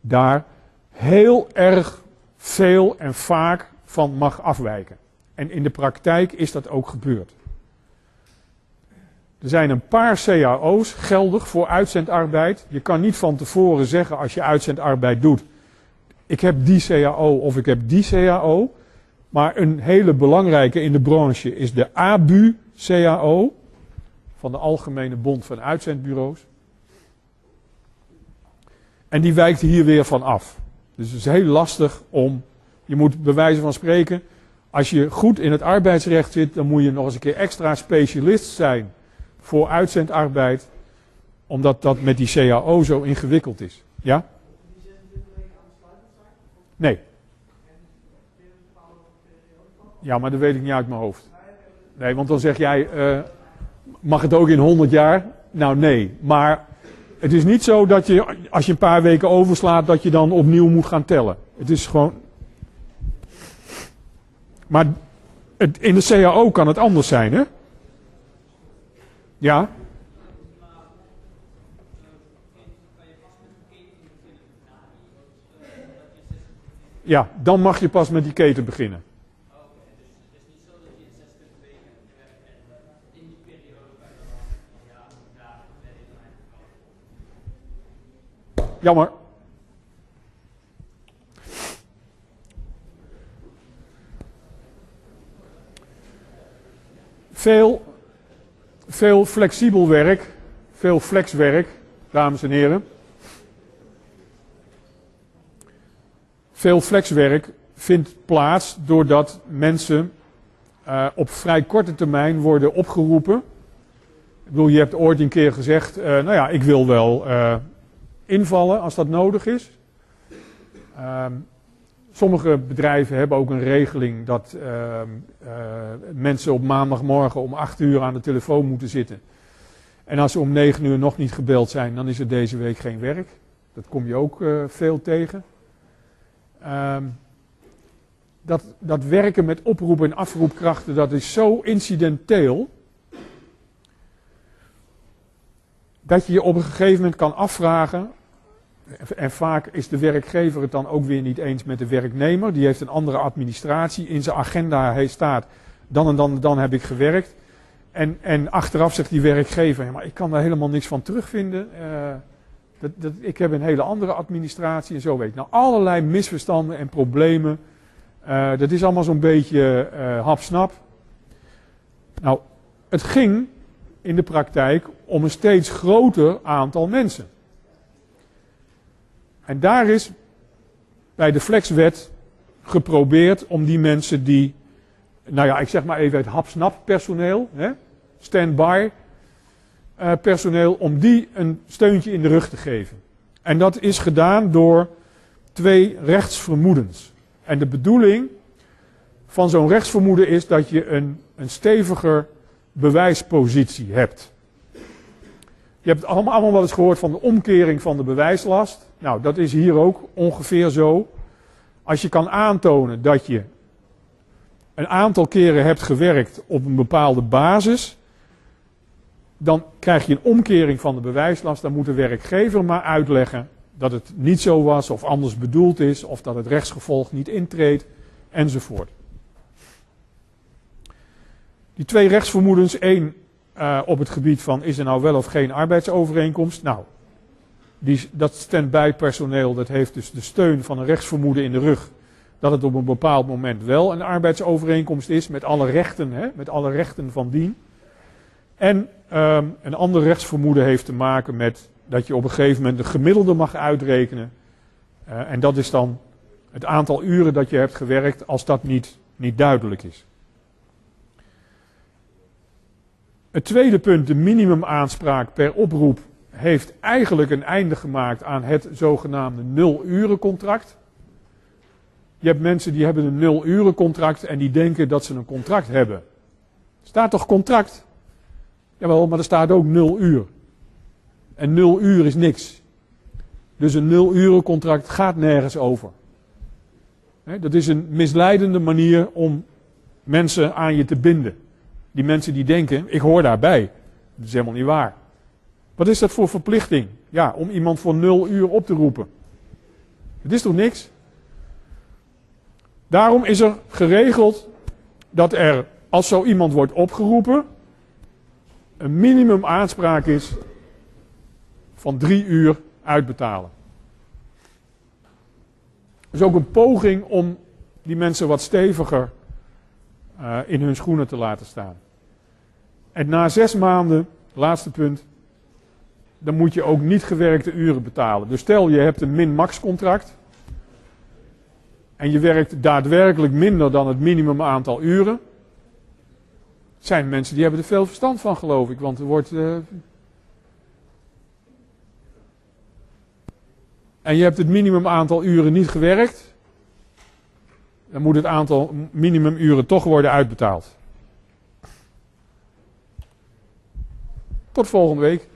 daar heel erg veel en vaak van mag afwijken. En in de praktijk is dat ook gebeurd. Er zijn een paar cao's geldig voor uitzendarbeid. Je kan niet van tevoren zeggen als je uitzendarbeid doet, ik heb die CAO of ik heb die CAO. Maar een hele belangrijke in de branche is de ABU-CAO van de Algemene Bond van Uitzendbureaus. En die wijkt hier weer van af. Dus het is heel lastig om, je moet bij wijze van spreken, als je goed in het arbeidsrecht zit, dan moet je nog eens een keer extra specialist zijn voor uitzendarbeid, omdat dat met die CAO zo ingewikkeld is. Ja? Nee. Ja, maar dat weet ik niet uit mijn hoofd. Nee, want dan zeg jij, uh, mag het ook in 100 jaar? Nou nee, maar het is niet zo dat je, als je een paar weken overslaat, dat je dan opnieuw moet gaan tellen. Het is gewoon. Maar het, in de CAO kan het anders zijn, hè? Ja? Ja, dan mag je pas met die keten beginnen. Jammer. Veel, veel flexibel werk, veel flexwerk, dames en heren. Veel flexwerk vindt plaats doordat mensen uh, op vrij korte termijn worden opgeroepen. Ik bedoel, je hebt ooit een keer gezegd, uh, nou ja, ik wil wel uh, invallen als dat nodig is. Ehm, sommige bedrijven hebben ook een regeling dat ehm, mensen op maandagmorgen om 8 uur aan de telefoon moeten zitten. En als ze om 9 uur nog niet gebeld zijn, dan is er deze week geen werk. Dat kom je ook veel tegen. Um, dat, dat werken met oproep- en afroepkrachten, dat is zo incidenteel. Dat je je op een gegeven moment kan afvragen. En vaak is de werkgever het dan ook weer niet eens met de werknemer. Die heeft een andere administratie. In zijn agenda staat, dan en dan, dan heb ik gewerkt. En, en achteraf zegt die werkgever, ja, maar ik kan daar helemaal niks van terugvinden. Uh, dat, dat, ik heb een hele andere administratie en zo weet. Nou, allerlei misverstanden en problemen. Uh, dat is allemaal zo'n beetje uh, hapsnap. Nou, het ging in de praktijk om een steeds groter aantal mensen. En daar is bij de flexwet geprobeerd om die mensen die, nou ja, ik zeg maar even het hapsnap personeel, stand-by, uh, personeel om die een steuntje in de rug te geven. En dat is gedaan door twee rechtsvermoedens. En de bedoeling van zo'n rechtsvermoeden is dat je een, een steviger bewijspositie hebt. Je hebt allemaal, allemaal wel eens gehoord van de omkering van de bewijslast. Nou, dat is hier ook ongeveer zo. Als je kan aantonen dat je een aantal keren hebt gewerkt op een bepaalde basis, dan krijg je een omkering van de bewijslast. Dan moet de werkgever maar uitleggen dat het niet zo was of anders bedoeld is, of dat het rechtsgevolg niet intreedt, enzovoort. Die twee rechtsvermoedens, één uh, op het gebied van is er nou wel of geen arbeidsovereenkomst. Nou, die, dat stand-by personeel, dat heeft dus de steun van een rechtsvermoeden in de rug. Dat het op een bepaald moment wel een arbeidsovereenkomst is met alle rechten, hè, met alle rechten van dien. En ehm, een ander rechtsvermoeden heeft te maken met dat je op een gegeven moment een gemiddelde mag uitrekenen. Eh, en dat is dan het aantal uren dat je hebt gewerkt als dat niet, niet duidelijk is. Het tweede punt, de minimumaanspraak per oproep, heeft eigenlijk een einde gemaakt aan het zogenaamde nul-uren-contract. Je hebt mensen die hebben een nul-uren-contract en die denken dat ze een contract hebben. Staat toch contract? Jawel, maar er staat ook nul uur. En nul uur is niks. Dus een nul-uren-contract gaat nergens over. dat is een misleidende manier om mensen aan je te binden. Die mensen die denken, ik hoor daarbij. Dat is helemaal niet waar. Wat is dat voor verplichting? Ja, om iemand voor nul uur op te roepen. Het is toch niks? Daarom is er geregeld dat er, als zo iemand wordt opgeroepen, een minimum aanspraak is van drie uur uitbetalen. is ook een poging om die mensen wat steviger uh, in hun schoenen te laten staan. En na zes maanden, laatste punt, dan moet je ook niet gewerkte uren betalen. Dus stel je hebt een min-max contract. En je werkt daadwerkelijk minder dan het minimum aantal uren. zijn mensen die hebben er veel verstand van, geloof ik. Want er wordt. Uh... En je hebt het minimum aantal uren niet gewerkt. Dan moet het aantal minimumuren toch worden uitbetaald. Tot volgende week.